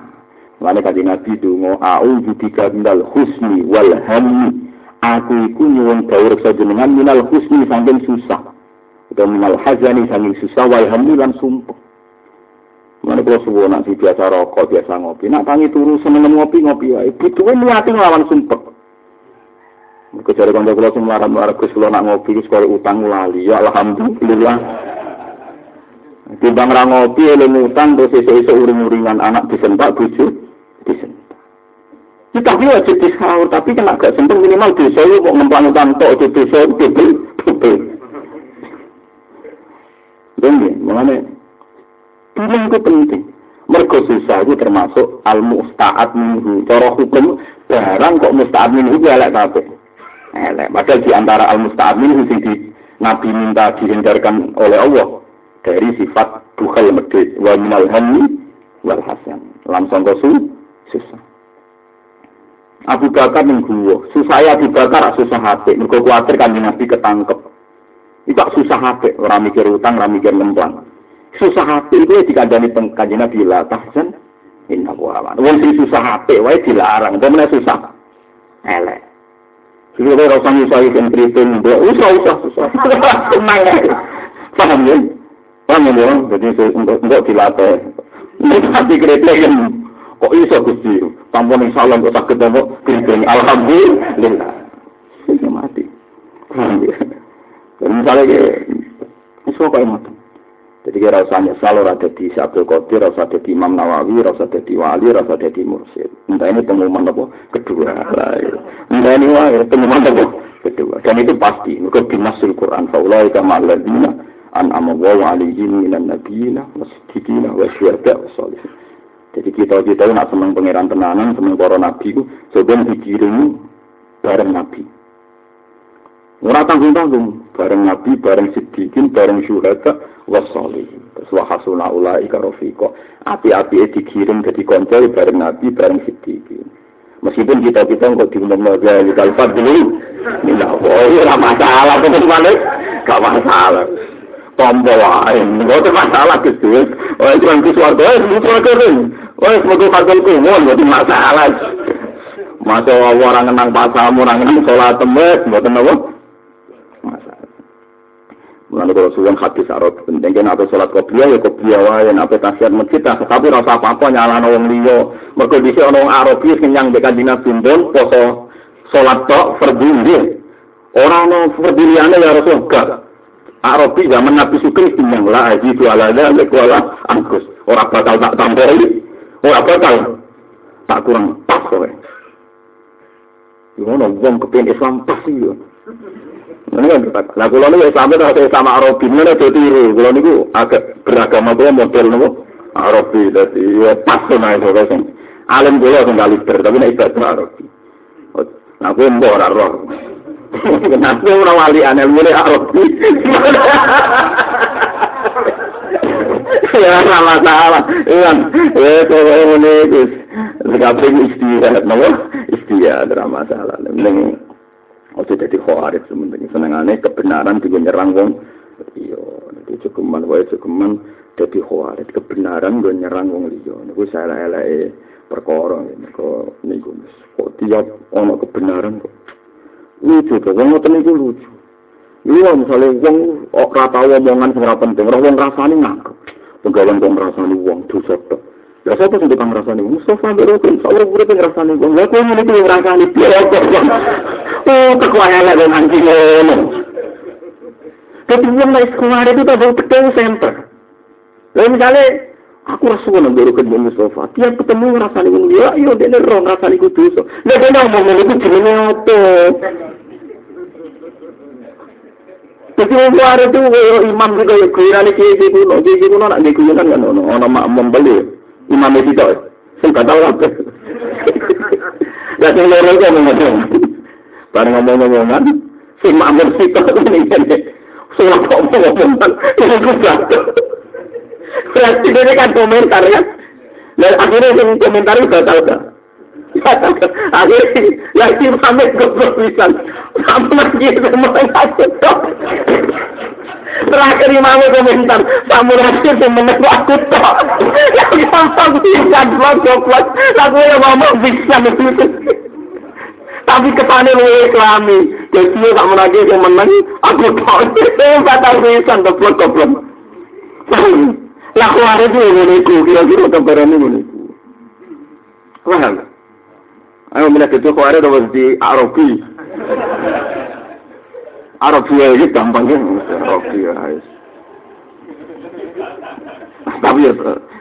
Lalu kata Nabi dungo a'udzu bika minal husni wal hammi. Aku iku nyuwun dawuh sajenengan minal husni saking susah. Atau minal hazani saking susah wal hammi lan sumpah. Mana kalau subuh nanti biasa rokok, biasa ngopi. Nak tangi turu seneng ngopi ngopi ya. Ibu tuh niati ngelawan sumpek. Mereka cari kanca kula sing marah-marah Gus kula nak ngopi wis kaya utang lali. Ya alhamdulillah. Timbang ra ngopi eling utang terus esuk-esuk uring-uringan anak disentak bojo disentak. Kita tapi wajib disaur, tapi kena gak sempat minimal desa itu kok ngemplang utang tok desa itu bebel, bebel. Pilih itu penting. Mergo susah itu termasuk al musta'ad minhu. Cara hukum barang kok musta'ad minhu itu elek kabeh. Elek. Padahal di antara al musta'ad minhu sing di Nabi minta dihindarkan oleh Allah dari sifat bukhal medit wa minal hammi wal hasan. Langsung kosu susah. Abu Bakar ning gua, susah Abu Bakar susah hati. Mergo kuatir kan Nabi ketangkep. Itu susah hati, ora mikir utang, ora mikir lempang susah hati itu ya dikandani kanjeng Nabi la tahzan inna wa Wong sing susah hati wae dilarang, meneh susah. Elek. Jadi kalau usah nyusah ikan keriting, usah usah usah. Tenang ya. Paham ya? Paham ya? Jadi untuk untuk dilatih. Nanti keriting kok iso gusti. Tanpa nih salam kok sakit apa keriting. Alhamdulillah. Ini mati. Paham ya? Misalnya iso kayak mati. Jadi kira usah nyesal ora dadi Abdul Qadir, ora dadi Imam Nawawi, ora dadi wali, ora dadi mursyid. Entah ini pengumuman apa? Kedua. Iya. Entah ini wae pengumuman apa? Kedua. Dan itu pasti. Mereka dimasul Quran. Faulai kama alladzina an'ama wa alaihim minan nabiyina wasiddiqina wa syuhada wa sholihin. Jadi kita kita nak seneng pangeran tenanan, seneng para nabi ku, sebenarnya dikirim bareng nabi. Ora tanggung-tanggung, bareng Nabi, bareng Siddiqin, bareng Syuhada, wasoli. Terus wahasuna ulai karofiko. Api-api dikirim jadi konco bareng Nabi, bareng Siddiqin. Meskipun kita kita nggak diundang lagi di kalfat dulu, minta boy, nggak masalah, betul balik, nggak masalah. Tombol lain, nggak ada masalah gitu. Oh, cuma ke suarga, eh, itu suarga kering. Oh, semoga kagak kumon, nggak masalah. Masa orang kenang pasal, orang kenang sholat temet, nggak tahu Mulane kalau suwon hadis Arab penting kan apa salat qobliyah ya qobliyah wae apa tahiyat masjid tapi rasa apa-apa nyalano wong liya. Mergo dhisik ana wong Nabi pun poso salat tok fardhu nggih. Ora ana liyane ya Rasul gak. Arabi zaman Nabi Sugeng kenyang la ajidu ala dzalik wala angkus. Ora bakal tak tambahi. Ora bakal tak kurang pas kowe. Ngono wong kepengin Islam pas iki Kan. Nah, kalau ini Islam itu sama Arabi, ini ada tiru. Kalau ini agak beragama itu model itu Arabi. Jadi, ya pas sama itu. Alim gue langsung kali ber, tapi ini ibadah Arabi. Nah, gue mbok orang roh. Kenapa orang wali aneh mulai Arabi? Ya, sama salah. Iya, ya, kalau ini, sekaping istirahat, nama istirahat, masalah. Ini, Ojo jadi khawarij sementing senengane kebenaran juga nyerang wong. Iya, itu cukuman wae cukuman jadi khawarij kebenaran gue nyerang wong liya. Niku salah-elake perkara niku niku kok tiap ono kebenaran kok. Lucu to, wong ngoten niku lucu. Iya, misalnya wong ora tau omongan sing penting, ora wong rasane nganggo. Pegawai wong rasane wong dosa tok. Ya sapa sing tukang rasane Mustafa Berokun, saya urip ngrasani wong. Lah kok ngene iki ngrasani piye kok. Oh, wae elek wong anjing ngono. Nek sekolah itu tak betul center. Lah misalnya aku rasa nang Berokun wong Mustafa, tiap ketemu ngrasani dia, yo dene ro ngrasani ku dosa. Lah dene ngomong ngene iki jenenge apa? Jadi wong itu imam juga ya kuyane kiye kuno, kiye kuno nak dikuyonan kan ono, ono mak membeli imam itu toh sing gak tahu apa ya sing loro itu ngomong bareng ngomong-ngomongan sing makmur sitok ini surat ngomong-ngomongan gue jatuh berarti ini kan komentar ya Dan akhirnya yang komentar batal gak? Ya si pamit goblok. Kamu lagi semua Terakhir imamu komentar, kamu lagi semenang aku tok. Yang gampang blok goblok. Lagu yang ngomong bisa Tapi ketane lu islami. Jadi lagi yang menang, aku tok. Batal pisan, goblok goblok. Lah kuare itu ngene iku, kira-kira Ayo mulai itu kuare udah di Arabi. Arabi aja gampangnya, Arabi ya. Tapi ya,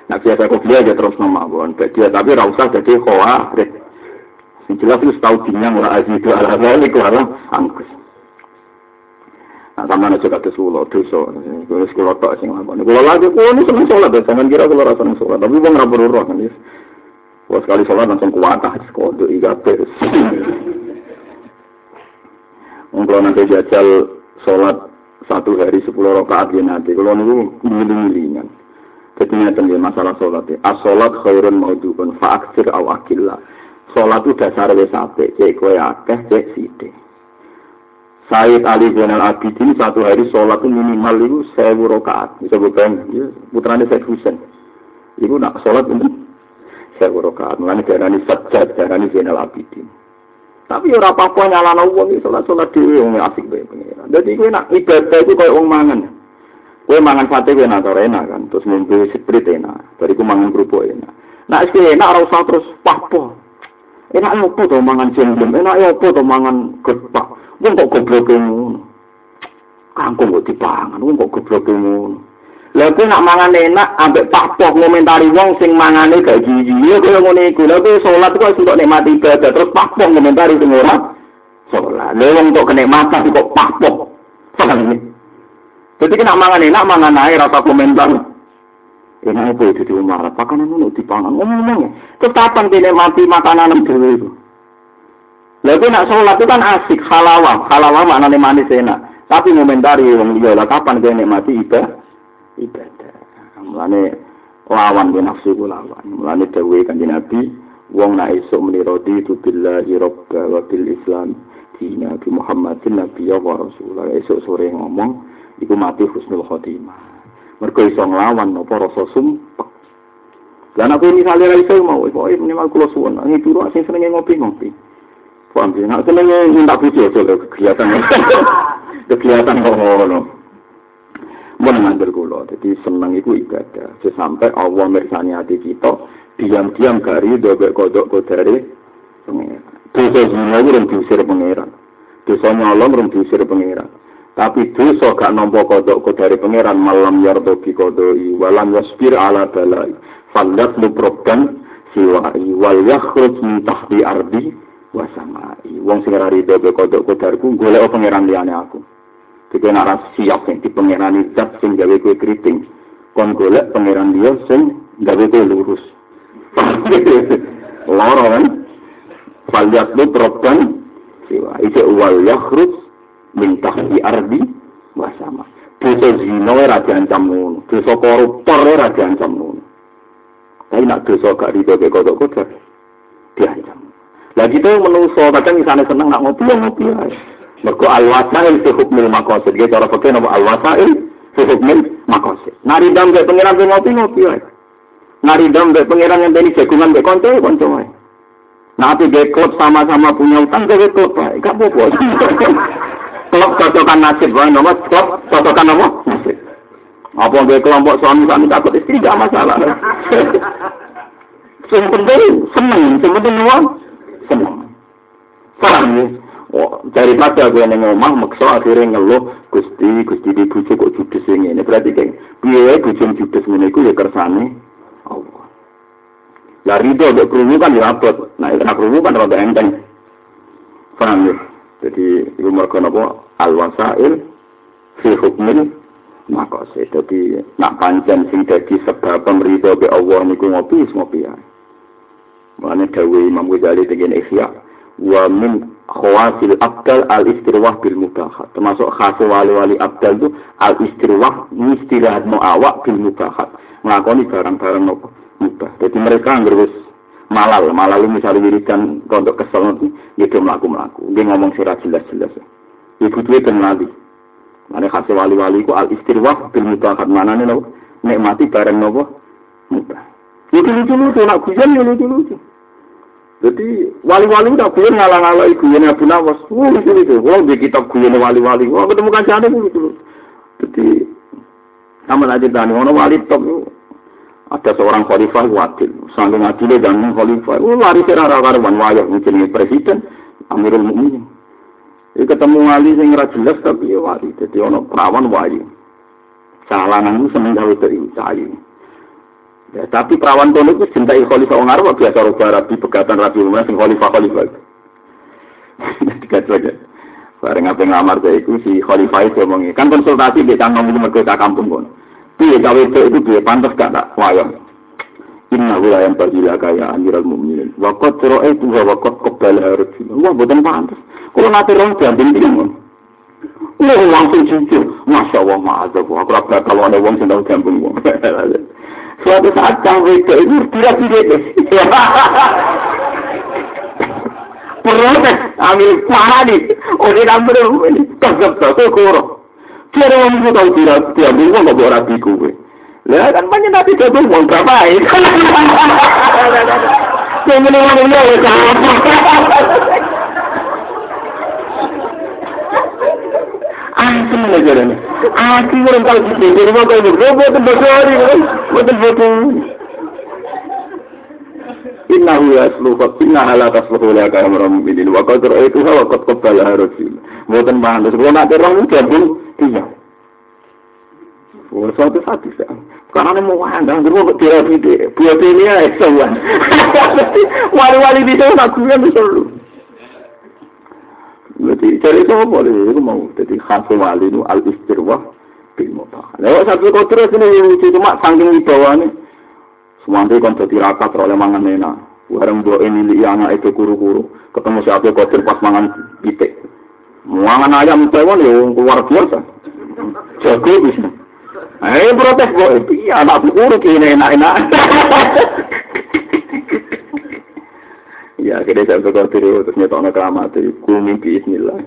nah biasa aku beli aja terus nama bon. Dia tapi rasa jadi kuare. Yang jelas itu tahu dinyang ora aziz ala zalik wa angkus. Nah, sama aja kata sulo, dosa. Gue sekolah tak sing lakon. Kalau lagi, gue ini seneng sholat, jangan kira kalau rasa sholat. Tapi gue nggak beruruh kan, Gue sekali sholat langsung kuat, ah, sekolah iga terus. Kalau nanti jajal sholat satu hari sepuluh rakaat ya nanti. Kalau nunggu miling-milingan. Jadi ini masalah sholat ya. As-sholat khairun maudukun fa'aksir awakillah. Sholat itu dasar wesate. Cek kue akeh, cek sidik. Said Ali Zainal Abidin satu hari sholat itu minimal itu sewu rokaat. Bisa bukan, ya, putranya Said Husain. Itu nak sholat itu sewu rokaat. Mulanya darani sajad, darani Zainal Abidin. Tapi ora apa-apa nyalano wong iki salat-salat dhewe wong asik bae pengiran. Dadi kowe nak ibadah iku koyo wong mangan. Kowe mangan sate kowe nak enak kan, terus ngombe sprit enak. Bariku mangan kerupuk enak. Nak iki enak ora usah terus papo. Enak opo to mangan jengjem, enak opo to mangan gepak. Wong kok goblok ngono. Kangkung kok dipangan, wong kok goblok ngono. Lha kuwi nak mangan enak ambek papoh ngomentari wong sing mangane gak gizi. Ya kaya ngene iku. Lha kuwi salat kok kok nikmati ibadah terus papoh ngomentari sing ora salat. Lha wong kok kenikmatan kok papoh. Paham ini? Jadi kena mangan enak, mangan air, rasa komentar. Enak apa itu di rumah, pakanan itu dipangan. Ngomong-ngomong ya. Terus kapan mati makanan itu? Lalu nak sholat itu kan asik, halawah. Halawah maknanya manis enak. Tapi ngomentari wong liya lah kapan kowe nikmati ibadah? Ibadah. Mulane lawan ke nafsu ku lawan. Mulane dawuhe Kanjeng Nabi, wong nak esuk muni rodi tu billahi rabba wa bil islam dina bi Muhammadin nabi wa rasulullah. Esuk sore ngomong iku mati husnul khotimah. Mergo iso nglawan napa rasa sumpek. Lan aku misalnya ra iso mau, pokoke minimal kula suwun, ngi turu sing senenge ngopi-ngopi. Ya? Nah, senengnya minta bujuk aja kegiatan. kegiatan ngono. Mun ngandel kula, jadi seneng iku ibadah. Sampai Allah mirsani hati kita, diam-diam gari dobek kodok kodare pengeran. Dosa zina itu diusir pengeran. Dosa nyolong rum diusir pengeran. Tapi dosa gak nampa kodok kodare pengeran malam yardobi kodoi walam yaspir ala balai. Falat luprokan siwai wal yakhruj min tahdi ardi wasamai. Wong sing ora be kodok kodarku golek pangeran liyane aku. Dike nek siap sing di pangeran zat sing gawe kowe kriting. Kon golek pangeran dia sing gawe kowe lurus. Loro kan? Falyat lu terapkan siwa. Ije wal yakhruj min tahti ardi wasama. Dosa zina ora diancam ngono. Dosa koruptor ora diancam ngono. Tapi nak dosa gak rido be kodok kodar diancam. Lah kita menungso kadang misalnya seneng nak ngopi ya ngopi ya. Mergo al wasail fi hukmil maqasid. Gitu cara pakai nama al wasail fi hukmil maqasid. Nari dam ke pengiran ke ngopi ngopi ya. Nari dam ke pengiran yang tadi jagungan ke konco konco ya. Nanti dia klub sama-sama punya utang ke klub ya. Gak apa-apa. klub cocokan nasib wae nomor klub cocokan nomor nasib. Apa dia kelompok suami-suami takut istri gak masalah. Yang penting seneng, yang uang seneng. Paham ya? Daripada gue neng omah maksa akhirnya ngeluh gusti gusti di bucu kok judes ini ini berarti kayak biaya bucu judes ini ya kersane Allah. Lah rido untuk kerungu kan ya abot. Nah itu kerungu kan rada enteng. Paham ya? Jadi itu mereka nopo al wasail fi hukmil makose. Jadi nak panjang sing dadi sebab pemrito be Allah niku ngopi ngopi ya. Mana dawe Imam Ghazali dengan Ihya wa min khawasil abdal al istirwah bil mubahat termasuk khas wali-wali abdal itu al istirwah istirahat awak bil mubahat ngelakoni barang-barang nopo mubah. Jadi mereka terus malal, malal misalnya wiridan pondok kesel nanti, dia melaku melaku. Dia ngomong sirah jelas-jelas. Ibu tuh kenali. Mana kasih wali-wali ku al istirwah bil mutakat mana nih nopo nikmati bareng nopo mubah. Itu lucu-lucu, nak guyon ya lucu-lucu. Jadi wali-wali udah guyon ngalang-ngalang guyon Abu Nawas. Wah lucu-lucu. Wah di kitab guyon wali-wali. Wah ketemu kancane lucu-lucu. Jadi sama aja tani, orang wali top ada seorang khalifah wadil, saking adilnya dan khalifah, oh lari serara karuan wayah mungkin presiden, Amirul Mukminin. Ini ketemu wali sing ora jelas tapi ya wali, jadi ono perawan wali. Salangan itu seneng gawe dari cahayu. Ya, tapi perawan tono itu cintai khalifah orang Arab biasa roba rabi pegatan rabi umumnya sing khalifah khalifah. Tiga saja. Bareng apa ngamar saya itu si khalifah itu ngomongnya kan konsultasi di tanggung ngomong mereka kampung kono. Piye cawe itu piye pantas gak tak wayang. Inna hula yang berjila kaya amiral mu'minin. Wakot cero'e itu wakot kebal harus. Wah, bukan pantas. Kalau nanti orang jambing dia mau. Wah, langsung jujur. Masya Allah, ma'azab. Aku rasa kalau ada orang yang tahu. Suatu saat cawe itu itu tidak tidak. Protes, ambil mana nih? Oh, dia ambil ini. Tegap, tegap, tegap. Kira wong iku tau tidak diambil wong kok ora biku kowe. Lah kan banyak nanti double wong berapa ya? Yang ini wong ini ya Asli lah jalan. Asli orang kalau kita jadi mau kau berdua betul betul betul betul. Inna hu yasluhu inna ala tasluhu la ka amram bidin wa ra'aytuha wa qad qabbala. Mboten pantes. Kalau nak terang gabung iya. Oh, suatu. Karena mau anda, nggak mau kira ide. Buat ini ya, semua. Wali-wali di sana aku yang bisa lu. Jadi cari itu boleh, itu mau. Jadi khas wali itu al istirwah bil mutah. Lewat satu kotor sini lucu cuma saking di bawah nih. Semuanya kan jadi oleh mangan nena. Bareng dua ini li anak itu kuru-kuru. Ketemu siapa kotor pas mangan pitik. Mangan ayam Taiwan ya luar biasa. Jago bisa. Eh protes kok, iya anak buruk ini enak-enak. ya akhirnya saya berkotir terus nyetoknya keramat ku mimpi bismillah.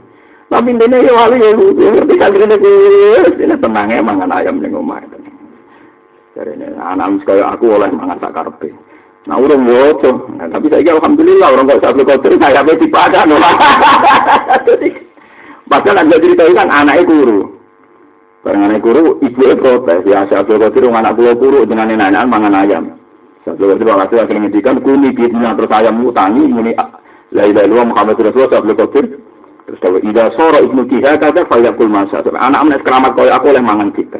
Tapi ini ya wali ya lu, ngerti kan kira ini tenang ya mangan ayam yang ngomong. Jadi ini anak kayak aku oleh mangan tak karpe. Nah urung woco, nah, tapi saya alhamdulillah orang kok saya berkotir saya beti padan. Padahal anda ceritakan anaknya guru. Barang anak guru, ibu protes. Ya, Abdul Qadir, anak pulau guru, dengan nenek mangan ayam. Abdul Qadir, waktu akhirnya ngendikan, kuni bitnya terus ayam utangi, muni, la ilaha illallah Muhammad Rasulullah, Abdul Qadir. Terus tahu, ida soro ibnu kiha, kata, fayakul masa. Anak anak keramat kaya aku oleh mangan kita.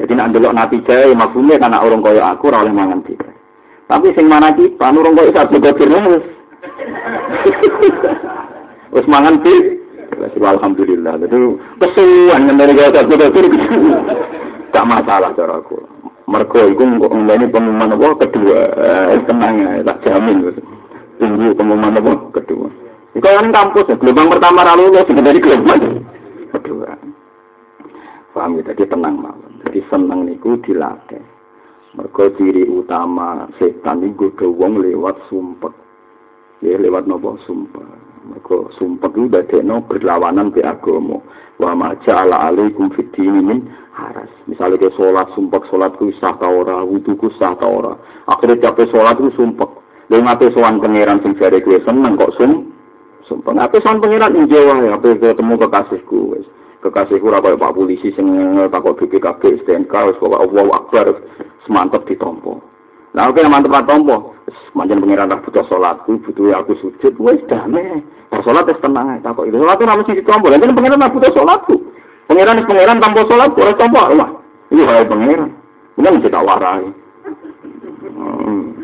Jadi nak delok nabi jaya, maksudnya karena orang kaya aku, oleh mangan kita. Tapi sing mana kita, orang kaya Abdul Qadir, wis mangan kita. Alhamdulillah. Itu kesuwan dari kalau satu dokter tak masalah cara aku. Mergo iku ini pengumuman apa kedua eh, tenang tak jamin tunggu pengumuman apa kedua. Iku kan kampus gelombang pertama lalu lo sudah dari gelombang kedua. Paham ya, jadi tenang mawon. Jadi seneng niku dilatih. Mergo ciri utama setan iku wong lewat sumpah. Ya lewat nopo sumpah. Mergo sumpah itu dadekno berlawanan be agama. Wa ma ja'ala alaikum fid min haras. Misalnya ke sholat sumpah sholatku sah ta ora, wuduku sah ta ora. Akhirnya capek sholat itu sumpah. Lalu ngapain sowan pangeran sing jare kowe seneng kok sum sumpah. Ngapain sowan pangeran ing Jawa ya, apa ketemu kekasihku. Kekasihku ora Pak polisi sing takok BPKB STNK wis kok Allahu Akbar semantep ditompo. Nah, oke, mantep lah tompo. Manjan pengiran tak butuh sholatku, butuh aku sujud, wes damai. Pas sholat es tenang. Takut itu itu namanya sisi tompo. Lalu pengiran tak butuh sholatku. Pengiran es pengiran tanpa sholat, boleh tompo. Wah, ini hal pengiran. Ini mesti tak warai. Hmm.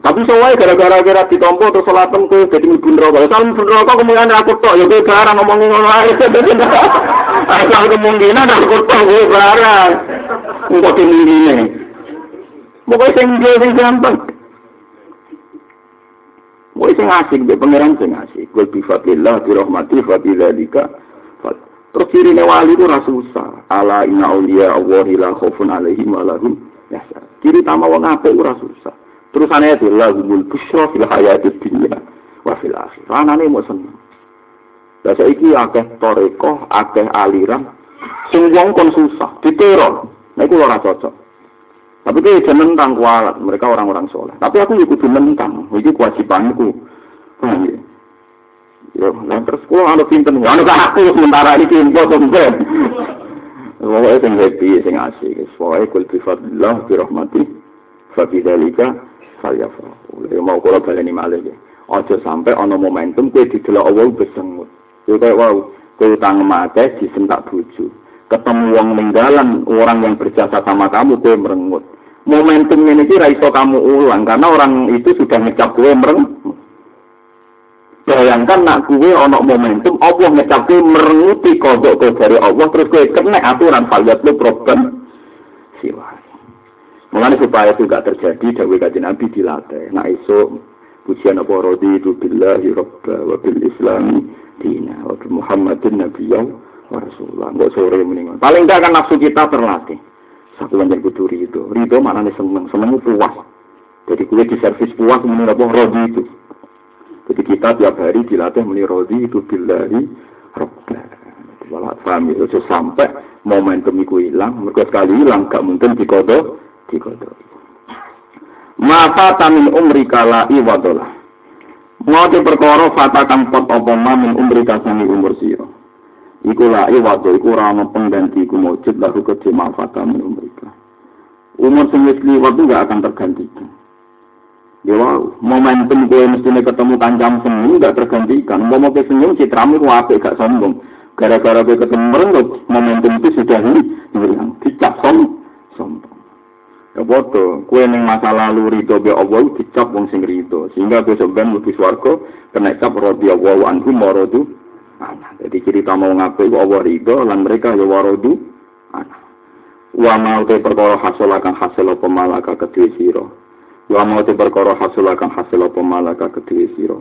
Tapi soalnya gara-gara kira ditompo terus sholatem ke jadi neraka. Kalau ibu neraka kemungkinan aku tok ya gue barang ngomongin ngono ae. Asal kemungkinan aku tok gue barang. Engkau dimingine. Pokoknya sing dia sing gampang. Pokoknya sing asik, be pangeran sing asik. Kul bi fadillah, bi rahmati. Terus ciri wali itu rasa usah. Ala inna awliya Allahi la khawfun alaihim wa lahum yasar. Ciri utama wong apik ora susah. Terus aneh itu lahumul busra fil hayatid dunya wa fil akhir. Anane mau seneng. Lah saiki akeh toreko, akeh aliran sing wong kon susah, diteror. Nah iku ora cocok. Tapi itu jangan tentang kualat, mereka orang-orang soleh. Tapi aku ikut menentang, itu kewajibanku. Paham ya? Ya, terus kalau ada pinter, anu aku sementara ini pinter, pinter. Pokoknya sing happy, sing asik. Pokoknya kul bifadillah, birahmati, fabidhalika, falyafrahu. Ya mau kalau baleni malih ya. Aja sampai ana momentum kowe didelok Allah besengut. Ya kayak wow, kowe utang mate disentak bojo ketemu wong ninggalan orang yang berjasa sama kamu gue merengut momentum ini kira iso kamu ulang karena orang itu sudah ngecap gue merengut bayangkan nak gue ono momentum Allah ngecap gue merenguti kodok gue dari Allah terus gue kena aturan faliat lu problem siwa Mengenai supaya itu gak terjadi, dawe kaji Nabi dilatih. Nah iso pujian apa rodi itu billahi rabba wa bil islami dina wa muhammadin nabiyyahu Rasulullah, nggak sore mendingan. Paling tidak kan nafsu kita terlatih. Satu yang kudu ridho. Ridho mana nih seneng, seneng itu puas. Jadi kue di servis puas menurut apa rodi itu. Jadi kita tiap hari dilatih meni rodi itu billahi robba. Walau paham itu sampai momentum itu hilang, mereka sekali hilang gak mungkin dikodo, dikodo. Mata tamin umri kala iwadolah. Mau perkara fata kang pot apa min umri kasani umur siro. Iku lai waktu iku rama pengganti iku mujud lalu kedhe manfaatan mereka. Umur sing wis liwat akan tergantikan. Ya wow, momentum gue mestinya ketemu kancam senyum gak tergantikan. Mau mau senyum citramu ku apik gak sombong. Gara-gara gue ketemu merengut, momentum itu sudah hilang. Dicap som, sombong. Ya bodoh, kue neng masa lalu rito be Allah dicap wong sing rito. Sehingga besok ben lebih swarga kena cap rodi Allah anhum marodu anak. Jadi cerita mau ngapain Allah ridho lan mereka ya warodu anak. Wa mau te perkara hasil akan hasil apa malaka kedue sira. Wa mau te perkara hasil akan hasil apa malaka kedue sira.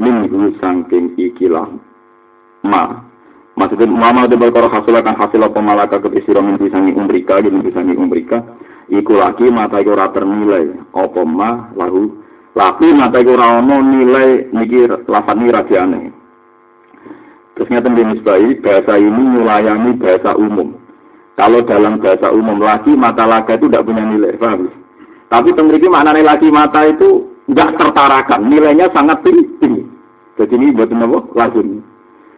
Min saking ikilah ma. Maksudnya mama te perkara hasil akan hasil apa malaka kedue sira min sangi umrika min sangi umrika. Iku lagi mata iku ora ternilai apa ma lahu laki mata iku ora ono nilai niki lafat ni radiane Terus ngeten misbahi, bahasa ini melayani bahasa umum. Kalau dalam bahasa umum lagi mata laga itu tidak punya nilai, paham? Tapi memiliki makna lagi mata itu nggak tertarakan, nilainya sangat tinggi. Jadi ini buat apa? Lazim.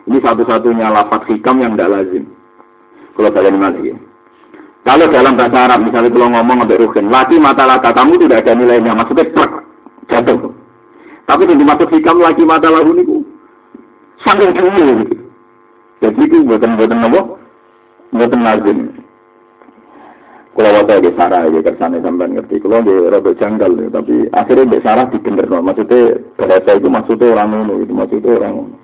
Ini satu-satunya lafaz hikam yang tidak lazim. Kalau kalian mana ya? Kalau dalam bahasa Arab, misalnya kalau ngomong sampai rugen, lagi mata laga kamu tidak ada nilainya, maksudnya truk, jatuh. Tapi yang dimaksud hikam lagi mata ini, Saking tinggi gitu. Jadi itu buatan-buatan apa? Buatan lazim. Kalau waktu di Sarah ya kersane sampai ngerti. Kalau di rada janggal tapi akhirnya di Sarah dibener no. Maksudnya bahasa itu maksudnya orang ngono itu maksudnya orang ngono.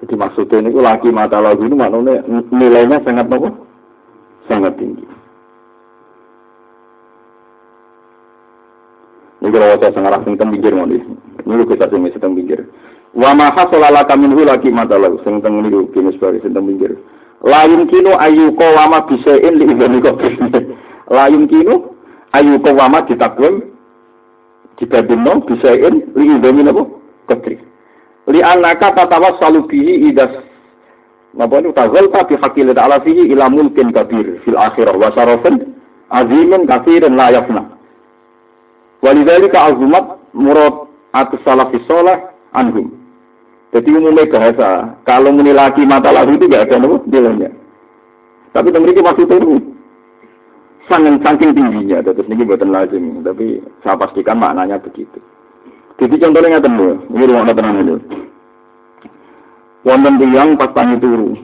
Jadi maksudnya ini lagi mata lagu ini maknanya nilainya sangat apa? Sangat tinggi. Ini kalau saya sengarah sing teng pinggir mau Ini kita sing teng pinggir. Wa ma hasala kami minhu lagi matalau sing teng niku kene sebari sing teng pinggir. Layun kino ayu ko wama bisain li ibani kok. Layun kino ayu ko wama ditakwim dibandingno bisain li ibani napa? Ketri. Li anaka tatawas salubihi idas Napa itu tazal ta bi haqqi ta'ala fihi ila mulkin kabir fil akhirah wa syarafin azimin kafirin la yafna. Walidhalika azumat murad atus salafi soleh anhum. Jadi umumnya bahasa, kalau menilai mata lalu itu gak ada nopo nilainya. Tapi maksud itu sangat saking tingginya, terus ini buatan lazim. Tapi saya pastikan maknanya begitu. Jadi contohnya nggak temu, ini rumah tenang itu. Wonten tiang pas tangi turu.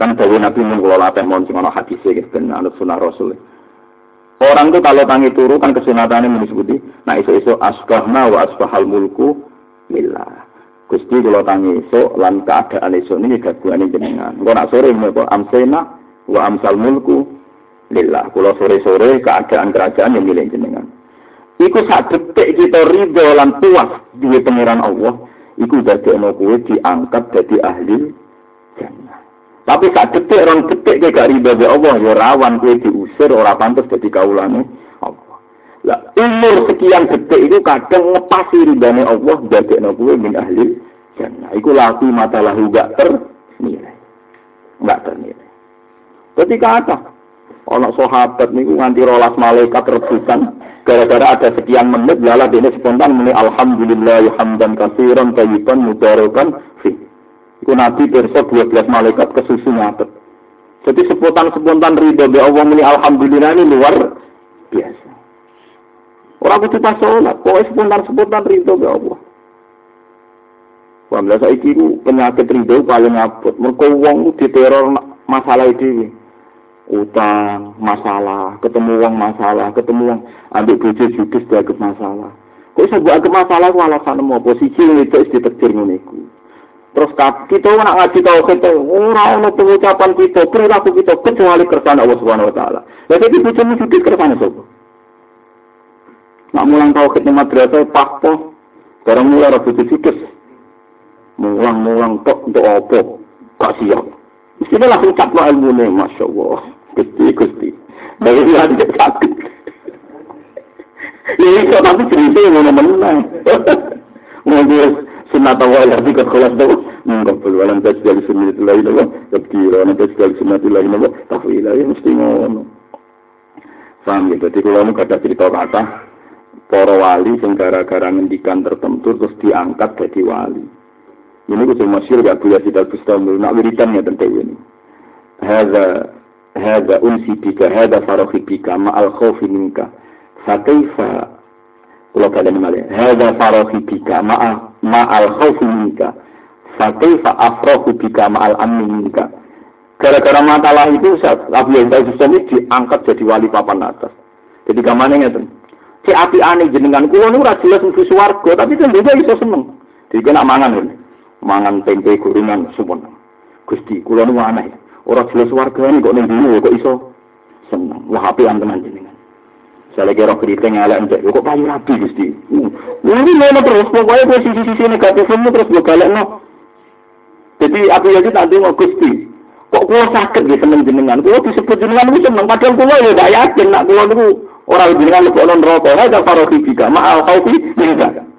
Kan dari Nabi mun kula latih mon sing ana hadise gitu ben anut Rasul. Orang itu kalau tangi turu kan kesunatannya menyebut nah iso-iso asbahna wa asbahal mulku lillah. Gusti kalau tangi iso lan keadaan iso ini gabungan jenengan. Engko nak sore menapa amsena wa amsal mulku lillah. Kalau sore-sore keadaan kerajaan yang milik jenengan. Iku sak detik kita ridho lan puas duwe pangeran Allah. iku dadekno kowe diangkat dadi ahli jannah. Tapi saat detik orang detik kayak gak riba be Allah ya rawan kowe diusir ora pantas dadi kaulane Allah. Lah umur sekian detik itu kadang ngepasi ribane Allah dadekno kowe min ahli jannah. Iku laku mata lahu gak ternilai. Gak ternilai. Ketika apa? Ono sahabat niku nganti rolas malaikat rebutan gara-gara ada sekian menit lala ini spontan muni alhamdulillah hamdan kasiran tayyiban mubarakan fi. Iku nabi pirsa 12 malaikat kesusu ngatet. Jadi spontan-spontan ridho be Allah muni alhamdulillah ini luar biasa. Orang kudu pas sholat, kok spontan-spontan ridho be Allah. Wah, saiki ku penyakit ridho paling abot. Mergo wong diteror masalah iki utang masalah ketemu uang masalah ketemu uang ambil bojo judis dianggap masalah. Kok iso mbok anggap masalah ku alasan mau posisi itu wis ditektir ngene terus kita nak ngaji kita ora ono pengucapan kita perilaku kita kecuali kersane Allah Subhanahu wa taala. Lha iki bojomu judis kersane sapa? Nak mulang tauhid ning madrasah pakpo barang mulai ora bojo judis. Mulang-mulang tok untuk apa? Siap Mestinya langsung caplo ilmu nih, Masya Allah. Gusti, Gusti. Dari lanjut sakit. Ya itu tapi cerita yang mana-mana. Ngomong sunat awal lagi ke kelas itu. Enggak perlu alam tes dari sunat itu lain apa. Tapi alam tes dari sunat itu lain apa. Tapi ya mesti ngono. Paham ya? Jadi kalau kamu kata cerita kata, para wali yang gara-gara ngendikan tertentu terus diangkat jadi wali. Ini gue masyur gak punya sidat Bustami. Nak wiridan ya tentang ini. Hada hada unsi bika, hada farohi bika, ma'al khawfi minka. Fakaifa kalau kalian malah hada farohi bika, ma'al khawfi minka. Fakaifa afrohu bika ma'al amni minka. Gara-gara masalah itu Abu Yazid Bustami diangkat jadi wali papan atas. Jadi kamarnya tuh. Si api aneh jenengan kulo ora jelas mlebu swarga, tapi tentunya iso seneng. Jadi kena mangan ini mangan tempe gorengan sumpun. Gusti, kula nu aneh. Ora jelas warga ini kok ning dulu kok iso seneng. Wah, api tenan jenengan. Saya kira keriting elek entek kok payu rapi Gusti. Ini ngono terus pokoknya posisi-sisi negatif semua terus gue no. Jadi aku ya tak mau Gusti. Kok kula sakit di seneng jenengan? Kula disebut jenengan itu seneng padahal kula ya gak yakin nak kula niku ora jenengan lebok neraka. Ada parohi juga. Ma'al khaufi minka.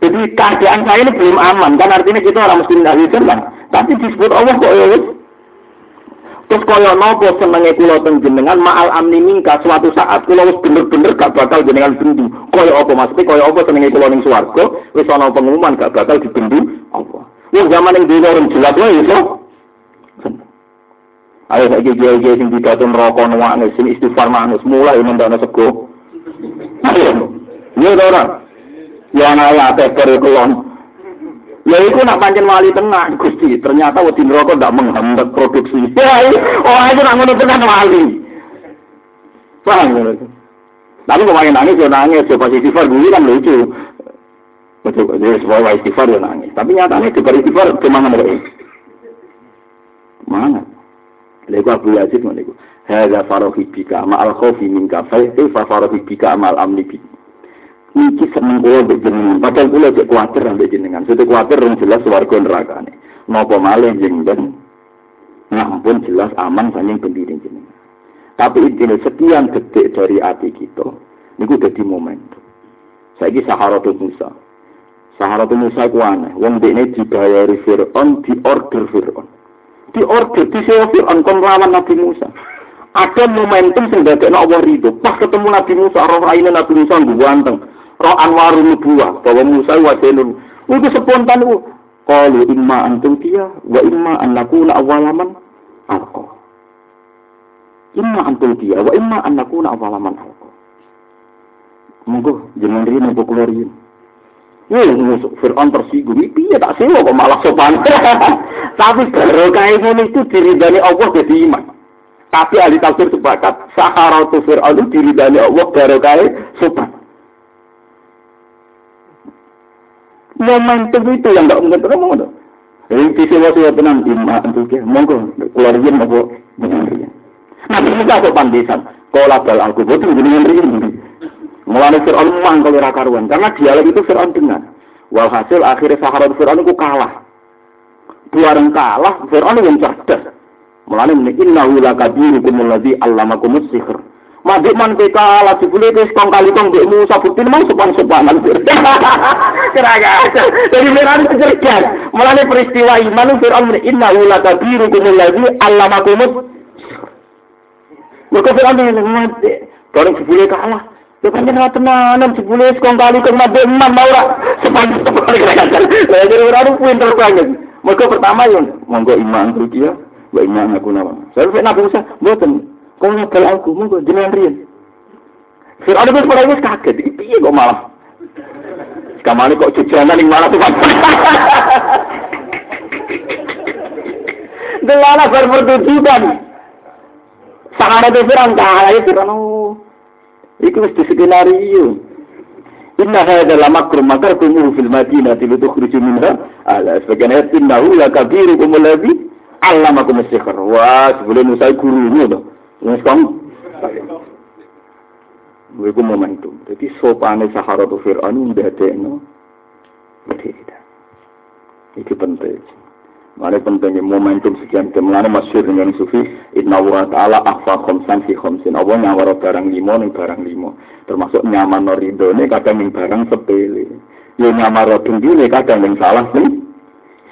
Jadi keadaan saya ini belum aman, kan artinya kita orang muslim dari kan. Tapi disebut Allah kok ya Terus kaya nopo senenge kula teng jenengan ma'al amni mingka suatu saat kula wis bener-bener gak bakal jenengan bendu. Kaya apa maksudnya kaya apa senenge kula ning swarga wis pengumuman gak bakal dibendu apa. Wong zaman ning dunya orang jelas wae iso. Ayo saiki kiai-kiai sing pidato neraka nuwane sing istighfar manus mulai mendana sego. Ayo. Iya ora. Ya ana ya teker kulon. Ya itu nak pancen wali tenang Gusti. Ternyata wedi neraka ndak menghambat produksi. Oh itu nak ngono tenan wali. Paham ngono. Tapi kok main nangis ya nangis, pas istighfar dulu kan lucu. Betul, jadi sebuah istighfar ya nangis. Tapi nyatanya di istighfar ke mana mereka? Mana? Lalu Abu Yazid itu? Hada farohi bika ma'al khofi minka fa farohi bika ma'al amni bika. Niki seneng kula mbek jenengan. Padahal kula cek kuwatir mbek jenengan. Sudah kuwatir rong jelas warga nerakane. Napa malih jenengan? Ngampun jelas aman saking pendiri jenengan. Tapi intinya sekian detik dari hati kita, niku dadi momentum. Saiki Saharatul Musa. Saharatul Musa ku aneh. Wong dekne dibayari Fir'aun, di order Fir'aun. Di order, di sewa Fir'aun kon lawan Nabi Musa. Ada momentum sing dadekno Allah ridho. Pas ketemu Nabi Musa, roh raine Nabi Musa ganteng roh anwarun nubuwah bahwa Musa wasilun itu spontan itu qalu imma antum dia wa imma an nakuna awalaman alqa imma antum dia wa imma an nakuna awalaman alqa monggo jangan rene kok keluar yen Ya, Fir'aun tersinggung, piye tak sewa kok malah sopan. Tapi baru kayak ini itu diridani Allah jadi iman. Tapi ahli tafsir sepakat, Saharatu Fir'aun itu diridani Allah baru kayak sopan. Momentum itu yang tidak mungkin terus mau Jadi visi wasi ya tenang imma untuk ya monggo keluar yen apa dengan riyen. Nah kita kok pandesan. Kola bal aku boten dengan riyen. Mulane Fir'aun mang kalau karuan karena dialog itu Fir'aun dengar. Walhasil akhirnya Sahara Fir'aun itu kalah. Bareng kalah, Fir'aun yang cerdas. Mulane muni innahu lakabirukum allazi allamakumus sihr. Mabik man peka ala jebule wis kong kali kong mbek Musa bukti mau sopan-sopanan. Kira-kira. Jadi Fir'aun cerdas. Mulane peristiwa iman Fir'aun muni innahu lakabirukum allazi allamakumus Mereka Fir'aun ini mati. Bareng jebule kalah. Ya kan jenengan tenanan jebule sekong kali kong mabik imam mau ora sopan-sopanan kira-kira. Jadi orang pinter banget. Mereka pertama yang monggo iman dia, mbak iman aku nama. Saya nabi Musa, buatan. Kau nyabal aku, monggo jenengan rian. Fir'aun itu pada wis kaget, iya kok malah. Kamane kok jajanan yang malah tuh. Delala berpertunjukan. Sahara itu Fir'aun kalah itu Fir'aun. Itu mesti skenario. Inna hadza la makrum makartum fil madinati litukhriju minha ala sebagian ayat innahu la kabirukum alladhi allamakum as-sihr. Wah, sebelum Musa gurunya to. Wis kom. Iku momentum. Jadi sopane Sahara tu Fir'aun ndadekno berbeda. Itu penting. Mana pentingnya momentum sekian jam mana masyur dengan sufi Inna wa ta'ala akhfa khomsan fi khomsin Allah nyawara barang limo ning barang limo Termasuk nyaman ini kadang ning barang sepele nyaman rodung dile kadang ning salah ning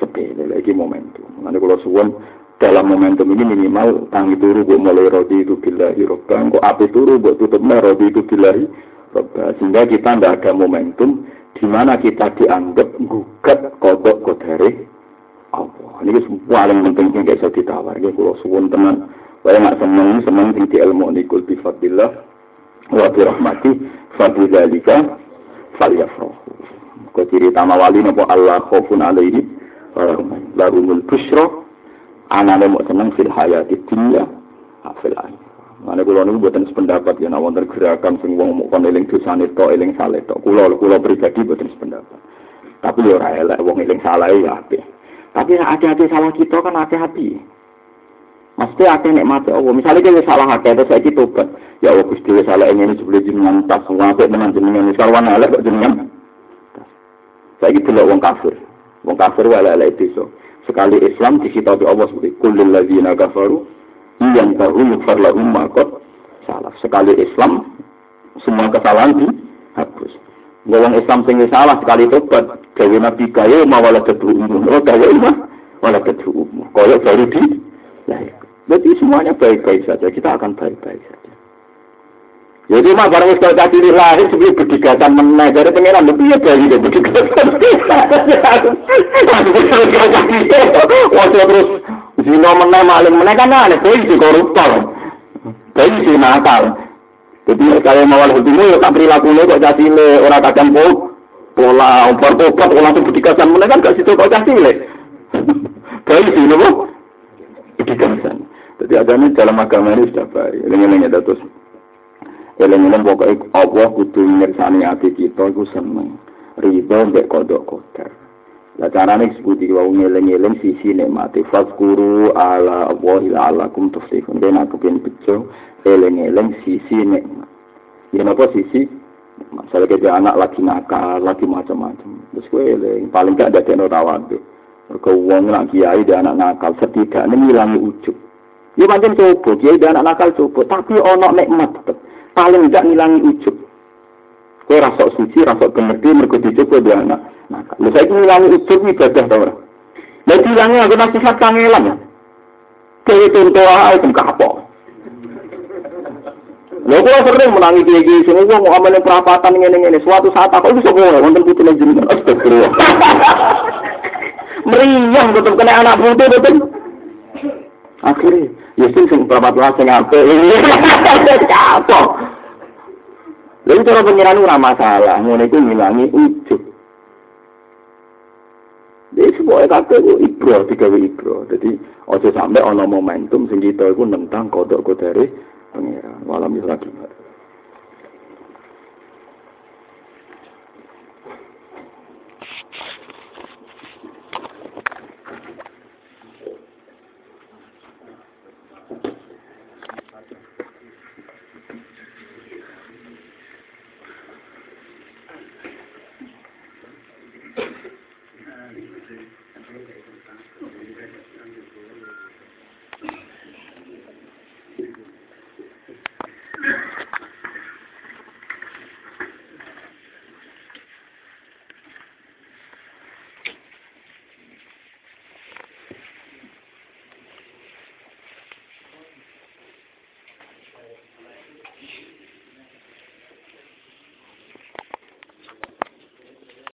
sepele Lagi momentum Mana kalau suwon dalam momentum ini minimal tangi turu buat mulai rodi itu billahi robbang kok api turu buat tutupnya rodi itu billahi robbang sehingga kita tidak ada momentum di mana kita dianggap gugat kodok kodari Allah. Ini paling penting yang bisa ditawar. Ini kalau suwun teman, saya nggak seneng, seneng tinggi ilmu ini kul bifadillah, wa birahmati, fadidhalika, falyafroh. Kau ciri tama wali nopo Allah khofun alaihi, larumul bushro, anane mau seneng fil hayati dunya, fil akhir. Mana kulo niku buatan sependapat ya, wonten gerakan sing wong mau kon eling dosane tok eling saleh tok. Kulo kulo pribadi buatan sependapat. Tapi yo ora elek wong eling salah ya apik. Tapi hati-hati salah kita kan hati-hati. Mesti hati nek mati Allah. Misalnya kita salah hati, terus saya tobat. Ya Allah, Gusti salah ini sebelum jenengan tas. Apa dengan jenengan. Misal wana elek kok jenengan. Gitu loh wong kafir. Wong kafir elek itu. Sekali Islam disita oleh Allah seperti kulil ladzina kafaru yang tahu yukfar lahum makot salah. Sekali Islam semua kesalahan dihapus. Wong Islam sing salah sekali tobat, gawe nabi kaya mawala kedu umum. Oh gawe mah wala kedu umum. Kaya baru di lahir. Berarti semuanya baik-baik saja. Kita akan baik-baik saja. Jadi mah barang wis cilik lahir sebelum berdigatan meneh dari pengiran lebih ya bayi deh berdigatan. Waktu terus zina meneh maling meneh kan aneh bayi si koruptor. Bayi si nakal. Jadi kalau hal itu ya tak perilaku kok jadi le orang kadang po pola umpar topat langsung berdikasan mana kan gak situ kok jadi le. Baik sih nopo berdikasan. Jadi agama dalam agama ini sudah baik. Eleng-eleng ada terus. Eleng-eleng pokoknya Allah kudu ngersani hati kita itu seneng. Ridho mbek kodok kodar. Lah carane sebuti wau ngeleng-eleng sisi nikmati fazkuru ala Allah la'allakum tuflihun. Ben aku pengen bejo eleng-eleng sisi nikmat. Ya napa sisi Misalnya kita anak lagi nakal, lagi macam-macam. Terus gue eleng, paling gak ada teno tawadu. Mereka uang nak kiai dan anak nakal, setidaknya ngilangi ujub. Ya macam coba, kiai dan anak nakal coba, tapi ono nikmat tetap. Paling gak ngilangi ujub. Kue rasok suci, rasok gemerdi, mereka dicoba dia anak nakal. Lalu saya ngilangi ujub ibadah tau orang. Lalu hilangnya aku nasihat kangelan ya. Kayak contoh itu kapok. Lha kula sering menangi kiai-kiai sing wong mau amalin perapatan ngene-ngene. Suatu saat aku iso ngono wonten putune jenengan. Astagfirullah. Meriang tetep kena anak putu betul. Akhirnya, ya sing perapat lah sing apik. Capok. Lalu cara pengiran ora masalah, ngono iku ngilangi ujub. Jadi sebuah kabeh itu ibro, digawe ibro. Jadi ojo sampai ono momentum sing kita iku nentang kodok kodare pengiran. Walam lagi.